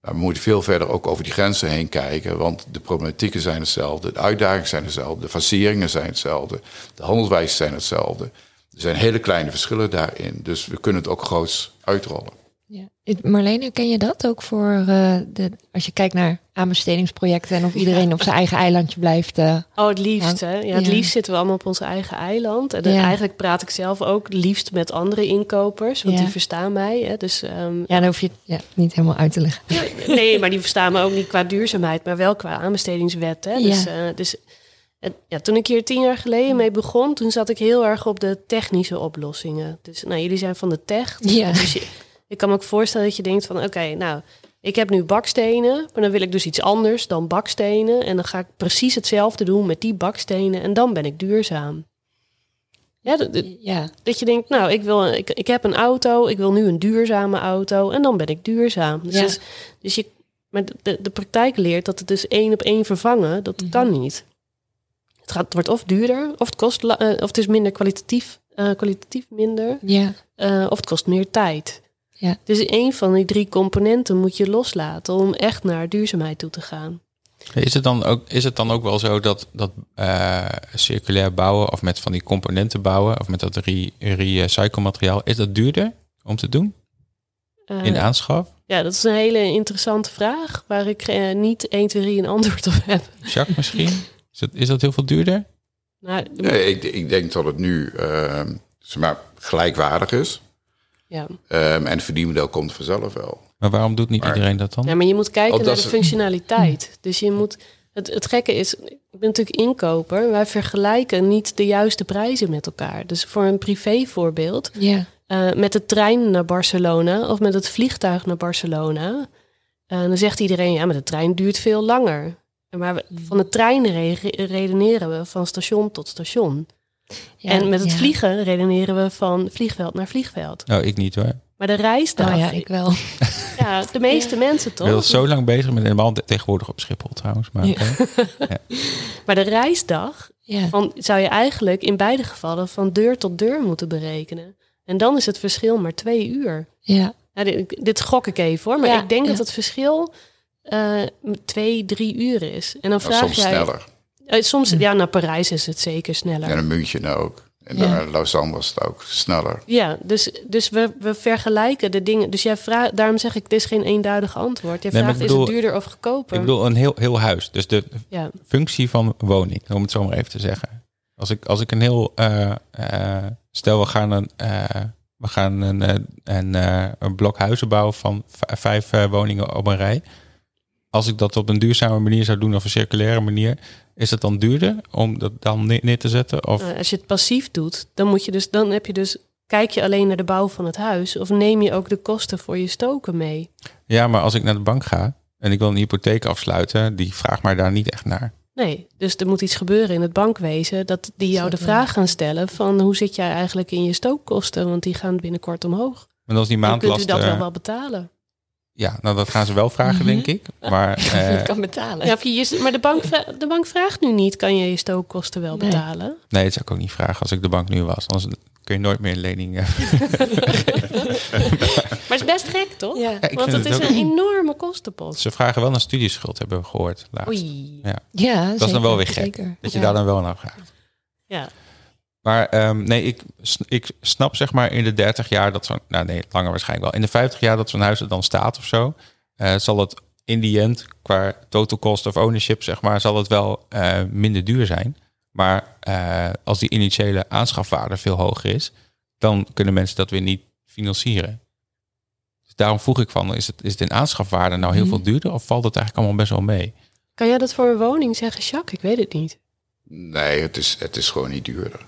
Maar we moeten veel verder ook over die grenzen heen kijken, want de problematieken zijn hetzelfde, de uitdagingen zijn hetzelfde, de faceringen zijn hetzelfde, de handelswijzen zijn hetzelfde. Er zijn hele kleine verschillen daarin, dus we kunnen het ook groots uitrollen. Ja. Marlene, ken je dat ook voor uh, de, als je kijkt naar aanbestedingsprojecten en of iedereen op zijn eigen eilandje blijft? Uh, oh, het liefst hè? Ja, het ja. liefst zitten we allemaal op ons eigen eiland. En ja. eigenlijk praat ik zelf ook liefst met andere inkopers, want Ja. die verstaan mij. Hè? Dus, ehm, ja, dan hoef je het ja, niet helemaal uit te leggen. nee, maar die verstaan me ook niet qua duurzaamheid, maar wel qua aanbestedingswet. Hè? Dus, Ja. eh, dus ja, toen ik hier tien jaar geleden mee begon, toen zat ik heel erg op de technische oplossingen. Dus nou, jullie zijn van de tech. Ja. Dus je, ik kan me ook voorstellen dat je denkt van oké, nou, ik heb nu bakstenen, maar dan wil ik dus iets anders dan bakstenen. En dan ga ik precies hetzelfde doen met die bakstenen en dan ben ik duurzaam. Ja, dat, dat- Ja, dat je denkt, nou, ik, wil, ik, ik heb een auto, ik wil nu een duurzame auto en dan ben ik duurzaam. Dus, Ja. dus, dus je, maar de, de praktijk leert dat het dus één op één vervangen, dat Mhm. kan niet. Het, gaat, het wordt of duurder, of het, kost, eh, of het is minder kwalitatief, eh, kwalitatief minder, ja, eh, of het kost meer tijd. Ja. Dus een van die drie componenten moet je loslaten om echt naar duurzaamheid toe te gaan. Is het dan ook, is het dan ook wel zo dat, dat eh, circulair bouwen of met van die componenten bouwen of met dat re- recycle materiaal, is dat duurder om te doen Eh, in aanschaf? ja, dat is een hele interessante vraag waar ik niet 1, 2, 3 een antwoord op heb. Jacques misschien? Is dat, is dat heel veel duurder? Nou, Nee, ik, ik denk dat het nu ehm, zeg maar, gelijkwaardig is. ja. Ehm, en het verdienmodel komt vanzelf wel. Maar waarom doet niet Maar- iedereen dat dan? Ja, maar je moet kijken Oh, naar de is- functionaliteit. Dus je moet. Het, het gekke is, ik ben natuurlijk inkoper. Wij vergelijken niet de juiste prijzen met elkaar. Dus voor een privévoorbeeld, Ja. eh, met de trein naar Barcelona of met het vliegtuig naar Barcelona. eh, dan zegt iedereen, ja, maar de trein duurt veel langer. Maar we- van de trein re- redeneren we van station tot station. Ja, en met het ja. vliegen redeneren we van vliegveld naar vliegveld. Nou, ik niet hoor. Maar de reisdag, Oh ja, ik wel. ja, de meeste mensen Ik toch? ben al zo lang bezig met helemaal tegenwoordig op Schiphol trouwens. Maar, Ja. oké. Maar de reisdag Ja. van, zou je eigenlijk in beide gevallen van deur tot deur moeten berekenen. En dan is het verschil maar twee uur. Ja. Nou, dit, dit gok ik even hoor, maar Ja, ik denk ja. dat het verschil eh, twee, drie uur is. En dan vraag soms jij... sneller. Eh, soms, ja, naar Parijs is het zeker sneller. En een München ook. En Ja. naar Lausanne was het ook sneller. Ja, dus, dus we, we vergelijken de dingen. Dus jij vraagt, daarom zeg ik, het is geen eenduidig antwoord. Nee, maar vraagt, bedoel- is het duurder of goedkoper? Ik bedoel een heel, heel huis. Dus de ja. functie van woning, om het zo maar even te zeggen. Als ik, als ik een heel... eh, eh, stel, we gaan een, eh, we gaan een, eh, een, eh, een blok huizen bouwen van vijf eh, woningen op een rij. Als ik dat op een duurzame manier zou doen of een circulaire manier, is het dan duurder om dat dan neer, neer te zetten? Of, Nou, als je het passief doet, dan moet je dus, dan heb je dus, kijk je alleen naar de bouw van het huis, of neem je ook de kosten voor je stoken mee? ja, maar als ik naar de bank ga en ik wil een hypotheek afsluiten, die vraagt mij daar niet echt naar. Nee, dus er moet iets gebeuren in het bankwezen dat die jou de vraag gaan stellen van hoe zit jij eigenlijk in je stookkosten, want die gaan binnenkort omhoog. Maar als die Dan kunt u dat wel wel betalen. Ja, nou dat gaan ze wel vragen, Mhm. denk ik. Maar eh, Het kan betalen. Ja, of je, je- maar de bank, de bank vraagt nu niet, kan je je stookkosten wel Nee. betalen? nee, dat zou ik ook niet vragen als ik de bank nu was. Anders kun je nooit meer een lening... eh, Maar het is best gek, toch? Ja. Want vind het is het een enorme kostenpost. Ze vragen wel naar studieschuld, hebben we gehoord. laatst. Oei. Ja, Ja, dat is dan wel weer gek. Zeker. Dat je Ja. daar dan wel naar vraagt. Ja. Maar ehm, nee, ik, ik snap zeg maar in de 30 jaar dat zo'n... Nou nee, langer waarschijnlijk wel. In de 50 jaar dat zo'n huis er dan staat of zo... eh, zal het in die end, qua total cost of ownership zeg maar... zal het wel eh, minder duur zijn. Maar eh, als die initiële aanschafwaarde veel hoger is... dan kunnen mensen dat weer niet financieren. Dus daarom vroeg ik van, is het, is het in aanschafwaarde nou heel Mhm. veel duurder... of valt het eigenlijk allemaal best wel mee? Kan jij dat voor een woning zeggen, Jacques? Ik weet het niet. Nee, het is, het is gewoon niet duurder.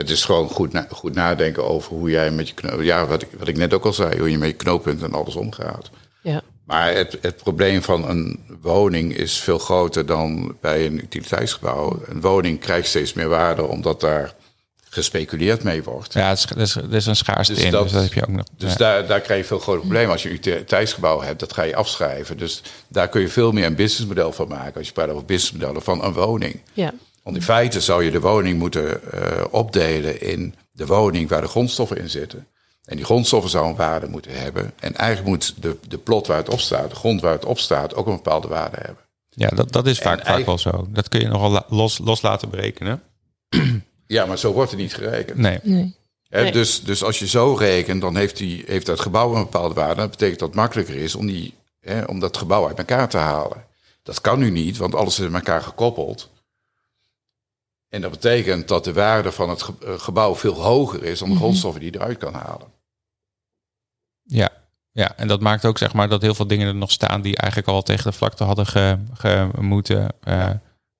Het is gewoon goed, na- goed nadenken over hoe jij met je knoop... Ja, wat ik, wat ik net ook al zei, hoe je met je knooppunten en alles omgaat. Ja. Maar het, het probleem van een woning is veel groter dan bij een utiliteitsgebouw. Een woning krijgt steeds meer waarde omdat daar gespeculeerd mee wordt. Ja, het is, er is, is een schaarste Dus in, dat- dus dat heb je ook nog. Dus ja. daar, daar krijg je veel groter problemen. Als je een utiliteitsgebouw hebt, dat ga je afschrijven. Dus daar kun je veel meer een businessmodel van maken. Als je praat over businessmodellen van een woning. Ja. Want in feite zou je de woning moeten eh, opdelen in de woning waar de grondstoffen in zitten. En die grondstoffen zou een waarde moeten hebben. En eigenlijk moet de, de plot waar het op staat, de grond waar het op staat, ook een bepaalde waarde hebben. Ja, dat, dat is En vaak, vaak eigen- wel zo. Dat kun je nogal los, los laten berekenen. Ja, maar zo wordt het niet gerekend. Nee. Nee. Hè, Nee. dus, dus als je zo rekent, dan heeft, die, heeft dat gebouw een bepaalde waarde. Dat betekent dat het makkelijker is om, die, hè, om dat gebouw uit elkaar te halen. Dat kan nu niet, want alles is aan elkaar gekoppeld. En dat betekent dat de waarde van het eh, gebouw veel hoger is dan de Mhm. grondstoffen die je eruit kan halen. Ja. ja, en dat maakt ook zeg maar dat heel veel dingen er nog staan die eigenlijk al tegen de vlakte hadden ge, ge- moeten. eh,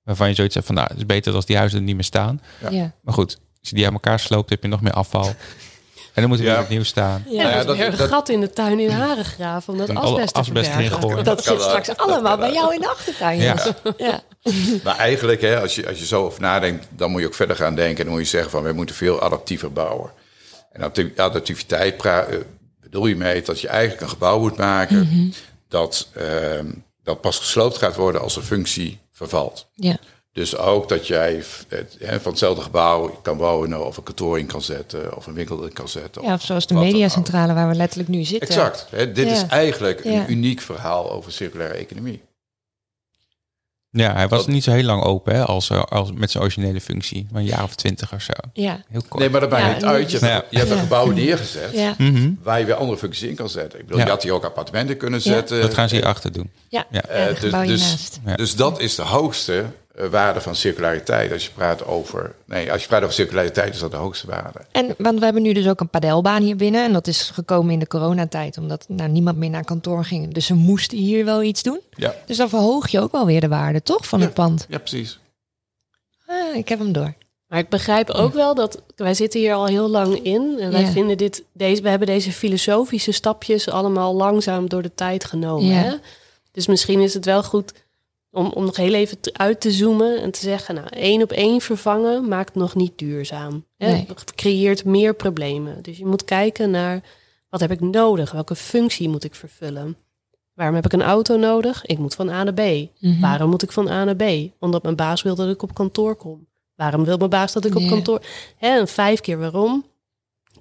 waarvan je zoiets hebt van, nou, het is beter als die huizen er niet meer staan. Ja. Ja. Maar goed, als je die aan elkaar sloopt, heb je nog meer afval. En dan moet er Ja. weer opnieuw staan. Ja, ja, dat, dat- weer een dat- gat in de tuin in Haren graven om dat asbest te asbest verbergen. gooien. Dat zit straks allemaal bij jou in de achtertuin. Ja. Maar eigenlijk, hè, als, je, als je zo over nadenkt, dan moet je ook verder gaan denken. En dan moet je zeggen van, we moeten veel adaptiever bouwen. En adapti- adaptiviteit pra- eh, bedoel je mee dat je eigenlijk een gebouw moet maken... dat, ehm, dat pas gesloopt gaat worden als een functie vervalt. Ja. Dus ook dat jij het, hè, van hetzelfde gebouw kan wonen of een kantoor in kan zetten of een winkel in kan zetten. Ja, of zoals de mediacentrale waar we letterlijk nu zitten. Exact. Hè, dit is eigenlijk Ja. een uniek verhaal over circulaire economie. Ja, hij was Dat- niet zo heel lang open hè, als, eh, als, met zijn originele functie. Maar een jaar of twintig of zo. Ja, Heel kort. Nee, maar dat maakt Ja, niet uit. Je hebt, Ja. je hebt een gebouw neergezet ja, Mhm. waar je weer andere functies in kan zetten. Ik bedoel, Ja. je had hier ook appartementen kunnen Ja. zetten. Dat gaan ze hierachter doen. ja. Ja. ja, Eh, het dus- gebouw dus-. Dus dat is de hoogste eh, waarde van circulariteit. Als je praat over. Nee, als je praat over circulariteit, is dat de hoogste waarde. En want we hebben nu dus ook een padelbaan hier binnen. En dat is gekomen in de coronatijd, omdat nou, niemand meer naar kantoor ging. Dus ze moesten hier wel iets doen. Ja, Dus dan verhoog je ook wel weer de waarde, toch, van het pand? ja precies. Ah, ik heb hem door. Maar ik begrijp ook wel dat wij zitten hier al heel lang in. En wij Ja. vinden dit, deze, we hebben deze filosofische stapjes allemaal langzaam door de tijd genomen. Ja. Hè? Dus misschien is het wel goed om, om nog heel even uit te zoomen en te zeggen, nou, één op één vervangen maakt nog niet duurzaam. Hè? Nee. Het creëert meer problemen. Dus je moet kijken naar wat heb ik nodig? Welke functie moet ik vervullen? Waarom heb ik een auto nodig? Ik moet van A naar B. Mhm. Waarom moet ik van A naar B? Omdat mijn baas wil dat ik op kantoor kom. Waarom wil mijn baas dat ik op kantoor... Hè, en vijf keer waarom?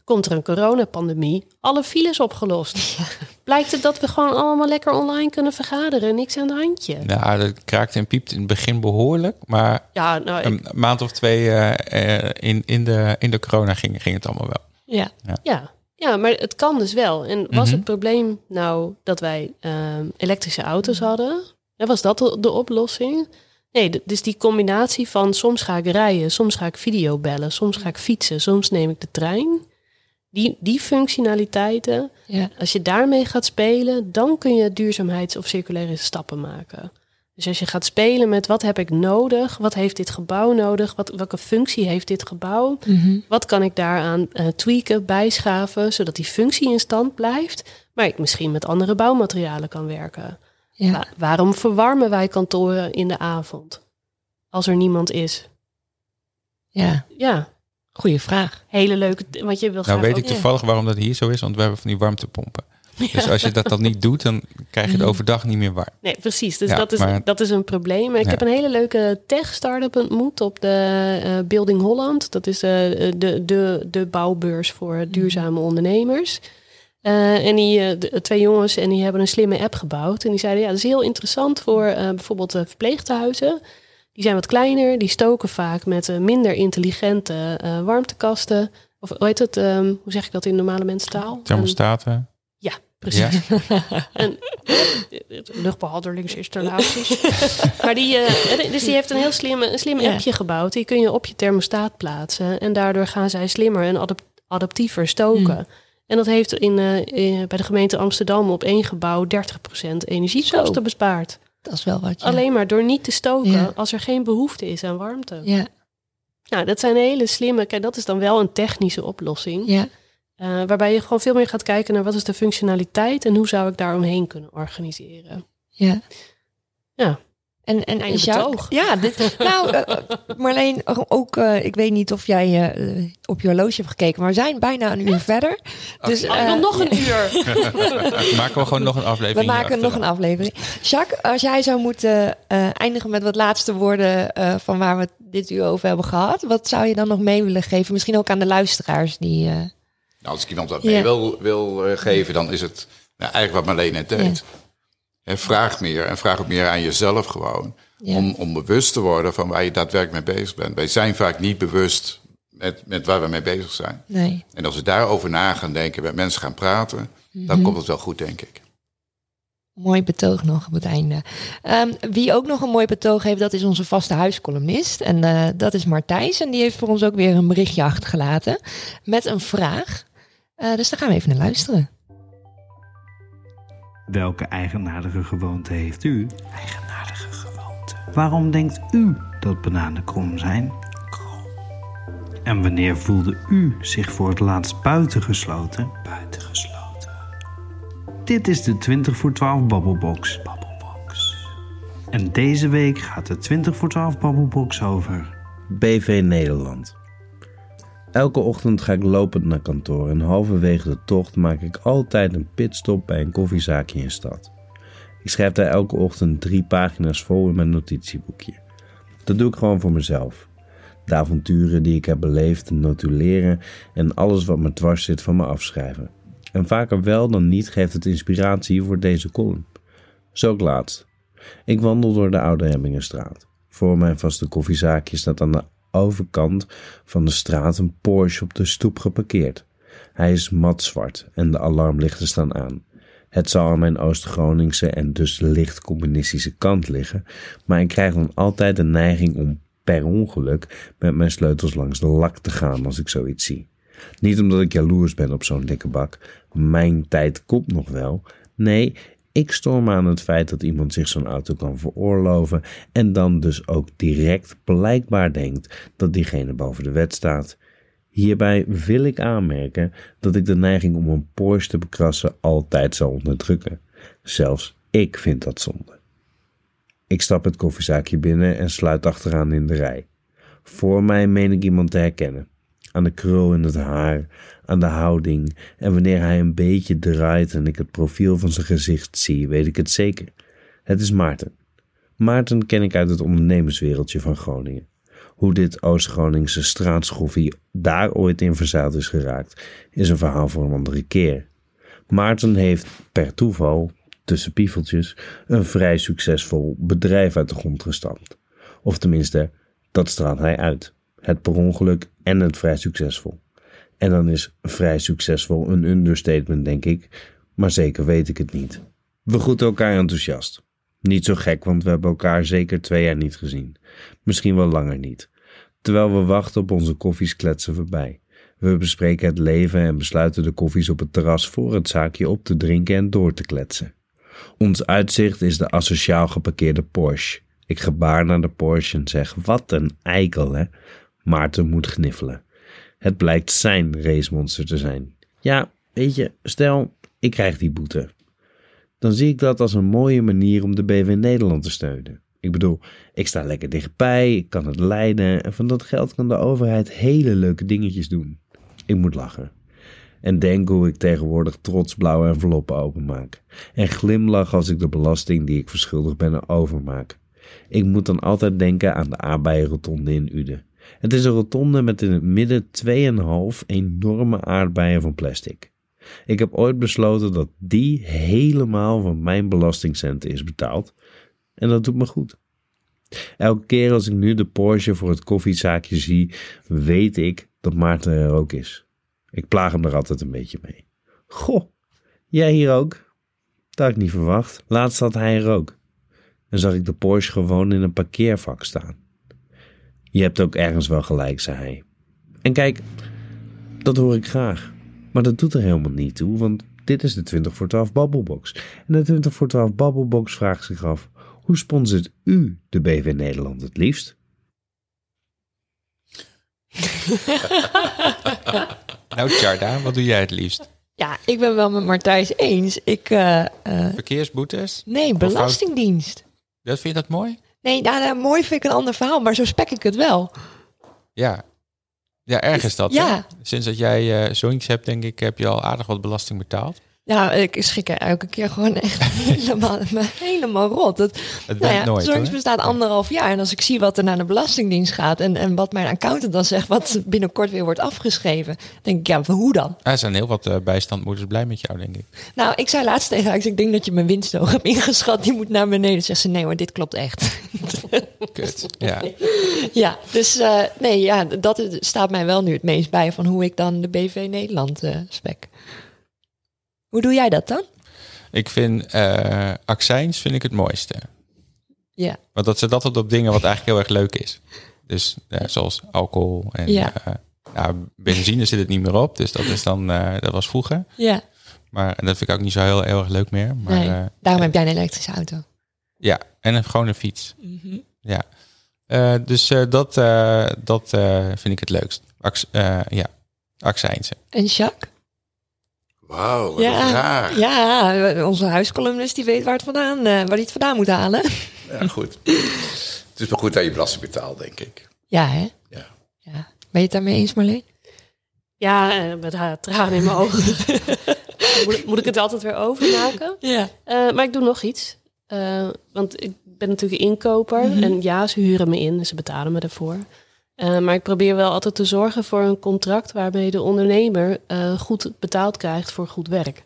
Komt er een coronapandemie, alle files opgelost. Blijkt het dat we gewoon allemaal lekker online kunnen vergaderen, niks aan de handje. Ja, dat kraakte en piepte in het begin behoorlijk. Maar Ja, nou, ik, een maand of twee eh, eh, in, in, de, in de corona ging, ging het allemaal wel. Ja, ja. ja, maar het kan dus wel. En was Mhm. het probleem nou dat wij ehm, elektrische auto's hadden? Ja, was dat de, de oplossing? Nee, dus die combinatie van soms ga ik rijden, soms ga ik video bellen, soms ga ik fietsen, soms neem ik de trein. Die, die functionaliteiten, ja. als je daarmee gaat spelen, dan kun je duurzaamheids- of circulaire stappen maken. Dus als je gaat spelen met wat heb ik nodig, wat heeft dit gebouw nodig, wat, welke functie heeft dit gebouw, Mhm. wat kan ik daaraan eh, tweaken, bijschaven, zodat die functie in stand blijft, maar ik misschien met andere bouwmaterialen kan werken. ja. Wa- waarom verwarmen wij kantoren in de avond als er niemand is? ja. Ja, Goeie vraag. hele leuke, want je wil Nou weet ook- ik toevallig waarom dat hier zo is, want we hebben van die warmtepompen. Dus als je dat dan niet doet, dan krijg je het overdag niet meer warm. Nee, precies. Dus Ja, dat, is, maar- dat is een probleem. Ik Ja. heb een hele leuke tech-startup ontmoet op de eh, Building Holland. Dat is eh, de, de, de bouwbeurs voor duurzame ondernemers. Eh, en die de- twee jongens en die hebben een slimme app gebouwd. En die zeiden, ja, dat is heel interessant voor eh, bijvoorbeeld eh, verpleeghuizen. Die zijn wat kleiner, die stoken vaak met eh, minder intelligente eh, warmtekasten. Of hoe heet het? ehm, hoe zeg ik dat in normale mensentaal? Thermostaten. Ja, precies. Ja. En luchtbehandelingsinstallaties. maar die, eh, dus die heeft een heel slim, een slim Ja. appje gebouwd. Die kun je op je thermostaat plaatsen. En daardoor gaan zij slimmer en adap- adaptiever stoken. Hmm. En dat heeft in, eh, eh, bij de gemeente Amsterdam op één gebouw 30% energiekosten bespaard. Dat is wel wat. Ja. Alleen maar door niet te stoken Ja. als er geen behoefte is aan warmte. Ja, Nou, dat zijn hele slimme... Kijk, dat is dan wel een technische oplossing. ja. Eh, waarbij je gewoon veel meer gaat kijken naar wat is de functionaliteit en hoe zou ik daar omheen kunnen organiseren. Ja. Ja. En, en Jacques- betoog. Ja, dit, nou, eh, Marleen, ook, eh, ik weet niet of jij eh, op je horloge hebt gekeken, maar we zijn bijna een uur verder. Dus, Oh, ik wil eh, nog een uur. Maken we gewoon nog een We aflevering. maken nog een aflevering. Jacques, als jij zou moeten eh, eindigen met wat laatste woorden eh, van waar we dit uur over hebben gehad, wat zou je dan nog mee willen geven? Misschien ook aan de luisteraars die. eh, Nou, als ik iemand wat Ja. mee wil, wil eh, geven, dan is het nou, eigenlijk wat Marleen net deed. Hè, vraag meer en vraag ook meer aan jezelf gewoon. Ja. Om, om bewust te worden van waar je daadwerkelijk mee bezig bent. Wij zijn vaak niet bewust met, met waar we mee bezig zijn. nee. En als we daarover na gaan denken, met mensen gaan praten, Mhm. dan komt het wel goed, denk ik. Mooi betoog nog op het einde. Ehm, wie ook nog een mooi betoog heeft, dat is onze vaste huiscolumnist. En eh, dat is Martijs. En die heeft voor ons ook weer een berichtje achtergelaten met een vraag. Eh, dus daar gaan we even naar luisteren. Welke eigenaardige gewoonte heeft u? Eigenaardige gewoonte. Waarom denkt u dat bananen krom zijn? Krom. En wanneer voelde u zich voor het laatst buitengesloten? Buitengesloten. Dit is de 20 voor 12 Babbelbox. Babbelbox. En deze week gaat de 20 voor 12 Babbelbox over... BV Nederland. Elke ochtend ga ik lopend naar kantoor en halverwege de tocht maak ik altijd een pitstop bij een koffiezaakje in stad. Ik schrijf daar elke ochtend drie pagina's vol in mijn notitieboekje. Dat doe ik gewoon voor mezelf. De avonturen die ik heb beleefd, notuleren en alles wat me dwars zit van me afschrijven. En vaker wel dan niet geeft het inspiratie voor deze column. Zo ook laatst. Ik wandel door de Oude Hemmingenstraat. Voor mijn vaste koffiezaakje staat aan de overkant van de straat een Porsche op de stoep geparkeerd. Hij is matzwart en de alarmlichten staan aan. Het zal aan mijn Oost-Groningse en dus licht communistische kant liggen, maar ik krijg dan altijd de neiging om per ongeluk met mijn sleutels langs de lak te gaan als ik zoiets zie. Niet omdat ik jaloers ben op zo'n dikke bak. Mijn tijd komt nog wel. Nee, ik storm aan het feit dat iemand zich zo'n auto kan veroorloven en dan dus ook direct blijkbaar denkt dat diegene boven de wet staat. Hierbij wil ik aanmerken dat ik de neiging om een Porsche te bekrassen altijd zal onderdrukken. Zelfs ik vind dat zonde. Ik stap het koffiezaakje binnen en sluit achteraan in de rij. Voor mij meen ik iemand te herkennen. Aan de krul in het haar, aan de houding en wanneer hij een beetje draait en ik het profiel van zijn gezicht zie, weet ik het zeker. Het is Maarten. Maarten ken ik uit het ondernemerswereldje van Groningen. Hoe dit Oost-Groningse straatschoffie daar ooit in verzeild is geraakt, is een verhaal voor een andere keer. Maarten heeft per toeval, tussen piefeltjes, een vrij succesvol bedrijf uit de grond gestampt. Of tenminste, dat straalt hij uit. Het per ongeluk en het vrij succesvol. En dan is vrij succesvol een understatement, denk ik, maar zeker weet ik het niet. We groeten elkaar enthousiast. Niet zo gek, want we hebben elkaar zeker twee jaar niet gezien. Misschien wel langer niet. Terwijl we wachten op onze koffies kletsen voorbij. We bespreken het leven en besluiten de koffies op het terras voor het zaakje op te drinken en door te kletsen. Ons uitzicht is de asociaal geparkeerde Porsche. Ik gebaar naar de Porsche en zeg: Wat een eikel, hè? Maarten moet gniffelen. Het blijkt zijn racemonster te zijn. Ja, weet je, stel, ik krijg die boete. Dan zie ik dat als een mooie manier om de BV Nederland te steunen. Ik bedoel, ik sta lekker dichtbij, ik kan het leiden en van dat geld kan de overheid hele leuke dingetjes doen. Ik moet lachen. En denk hoe ik tegenwoordig trots blauwe enveloppen openmaak. En glimlach als ik de belasting die ik verschuldigd ben overmaak. Ik moet dan altijd denken aan de aardbeienrotonde in Uden. Het is een rotonde met in het midden 2,5 enorme aardbeien van plastic. Ik heb ooit besloten dat die helemaal van mijn belastingcenten is betaald. En dat doet me goed. Elke keer als ik nu de Porsche voor het koffiezaakje zie, weet ik dat Maarten er ook is. Ik plaag hem er altijd een beetje mee. Goh, jij hier ook? Dat had ik niet verwacht. Laatst zat hij er ook. En zag ik de Porsche gewoon in een parkeervak staan. Je hebt ook ergens wel gelijk, zei hij. En kijk, dat hoor ik graag. Maar dat doet er helemaal niet toe, want dit is de 20 voor 12 Babbelbox. En de 20 voor 12 Babbelbox vraagt zich af: hoe sponsort u de BV Nederland het liefst? Nou, Tjarda, wat doe jij het liefst? Ja, ik ben wel met Martijs eens. Ik, eh, eh, Verkeersboetes? nee, belastingdienst. Dat vind je dat mooi? Nee, nou, nou, mooi vind ik een ander verhaal, maar zo spek ik het wel. Ja. Ja, erg is dat. Ja. hè? Sinds dat jij eh zoontjes hebt, denk ik, heb je al aardig wat belasting betaald. Ja, ik schik er elke keer gewoon echt helemaal, helemaal rot. Dat, Het nou ja, nooit, Zorgs hoor. bestaat anderhalf jaar. En als ik zie wat er naar de Belastingdienst gaat... en, en wat mijn accountant dan zegt... wat binnenkort weer wordt afgeschreven... denk ik, ja, hoe dan? Er zijn heel wat eh, bijstandmoeders blij met jou, denk ik. Nou, ik zei laatst tegen haar... ik, denk dat je mijn winst hoog hebt ingeschat. Die moet naar beneden. Zegt ze, nee hoor, dit klopt echt. Kut. Ja. ja, dus eh, nee, ja, dat staat mij wel nu het meest bij... van hoe ik dan de BV Nederland eh, spek. Hoe doe jij dat dan? Ik vind eh accijns vind ik het mooiste. Ja, Want dat zet altijd op dingen wat eigenlijk heel erg leuk is. Dus eh, zoals alcohol en Ja. eh, ja, benzine zit het niet meer op. Dus dat is dan, dat was vroeger. ja. Maar en dat vind ik ook niet zo heel, heel erg leuk meer. Maar nee, daarom heb jij een elektrische auto. ja, en een, gewoon een fiets. Ja. Eh, dus dat, dat vind ik het leukst. Acc- ja, accijnsen. En Jacques? Wauw, wat vraag. ja, onze huiscolumnist die weet waar, het vandaan, eh, waar hij het vandaan moet halen. Ja, goed. Het is maar goed dat je belasting betaalt, denk ik. Ja, hè? Ja. Ja. Ben je het daarmee eens, Marleen? Ja, eh, met haar tranen in mijn ogen. moet, moet ik het altijd weer overmaken? Ja. Eh, maar ik doe nog iets. Eh, want ik ben natuurlijk inkoper. Mhm. En ja, ze huren me in en ze betalen me ervoor. Eh, maar ik probeer wel altijd te zorgen voor een contract waarmee de ondernemer eh, goed betaald krijgt voor goed werk.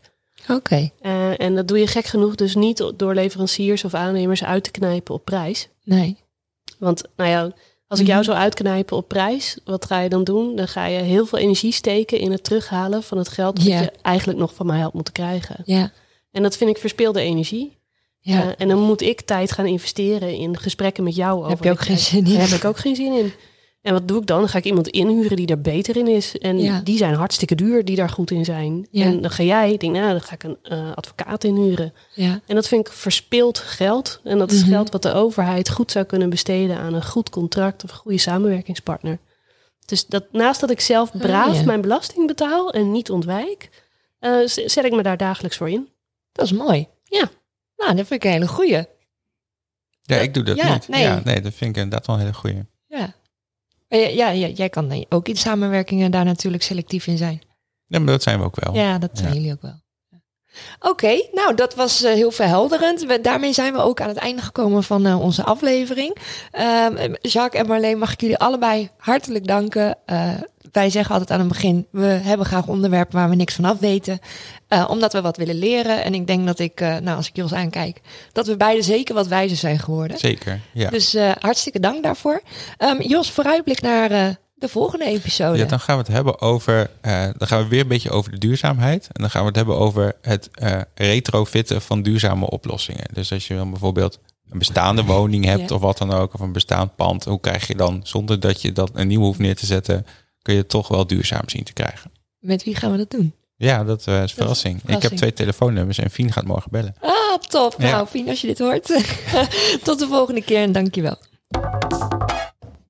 Oké. Eh, en dat doe je gek genoeg dus niet door leveranciers of aannemers uit te knijpen op prijs. Nee. Want nou ja, als ik jou Mhm. zou uitknijpen op prijs, wat ga je dan doen? Dan ga je heel veel energie steken in het terughalen van het geld dat je eigenlijk nog van mij had moeten krijgen. Ja. En dat vind ik verspilde energie. Ja. En dan moet ik tijd gaan investeren in gesprekken met jou. Over Heb je ook geen zin in? Daar heb ik ook geen zin in. En wat doe ik dan? Dan ga ik iemand inhuren die er beter in is. En Ja. die zijn hartstikke duur, die daar goed in zijn. Ja. En dan ga jij, denk, nou, dan ga ik een eh, advocaat inhuren. Ja. En dat vind ik verspild geld. En dat is Mhm. geld wat de overheid goed zou kunnen besteden aan een goed contract of een goede samenwerkingspartner. Dus dat, naast dat ik zelf braaf Ah, ja. mijn belasting betaal en niet ontwijk, eh, zet ik me daar dagelijks voor in. Dat is mooi. Ja. Nou, dat vind ik een hele goeie. Ja, ik doe dat Ja, niet. nee. Ja, nee, dat vind ik inderdaad wel een hele goeie. Ja. Maar ja, ja, jij kan dan ook in samenwerkingen daar natuurlijk selectief in zijn. Nee, maar dat zijn we ook wel. Ja, dat zijn Ja. jullie ook wel. Oké, nou dat was eh, heel verhelderend. We, daarmee zijn we ook aan het einde gekomen van eh, onze aflevering. Ehm, Jacques en Marleen, mag ik jullie allebei hartelijk danken. Wij zeggen altijd aan het begin, we hebben graag onderwerpen waar we niks van af weten. eh, omdat we wat willen leren. En ik denk dat ik, eh, nou als ik Jos aankijk, dat we beide zeker wat wijzer zijn geworden. Zeker, ja. Dus eh, hartstikke dank daarvoor. Ehm, Jos, vooruitblik naar de volgende episode. Ja, dan gaan we het hebben over. dan gaan we weer een beetje over de duurzaamheid. En dan gaan we het hebben over het retrofitten van duurzame oplossingen. Dus als je dan bijvoorbeeld een bestaande woning hebt Ja. of wat dan ook, of een bestaand pand, hoe krijg je dan zonder dat je dat een nieuwe hoeft neer te zetten, kun je het toch wel duurzaam zien te krijgen. Met wie gaan we dat doen? Ja, dat eh, is een verrassing. Ik heb twee telefoonnummers en Fien gaat morgen bellen. Ah, top. Ja. Nou, fijn als je dit hoort. Tot de volgende keer en dankjewel.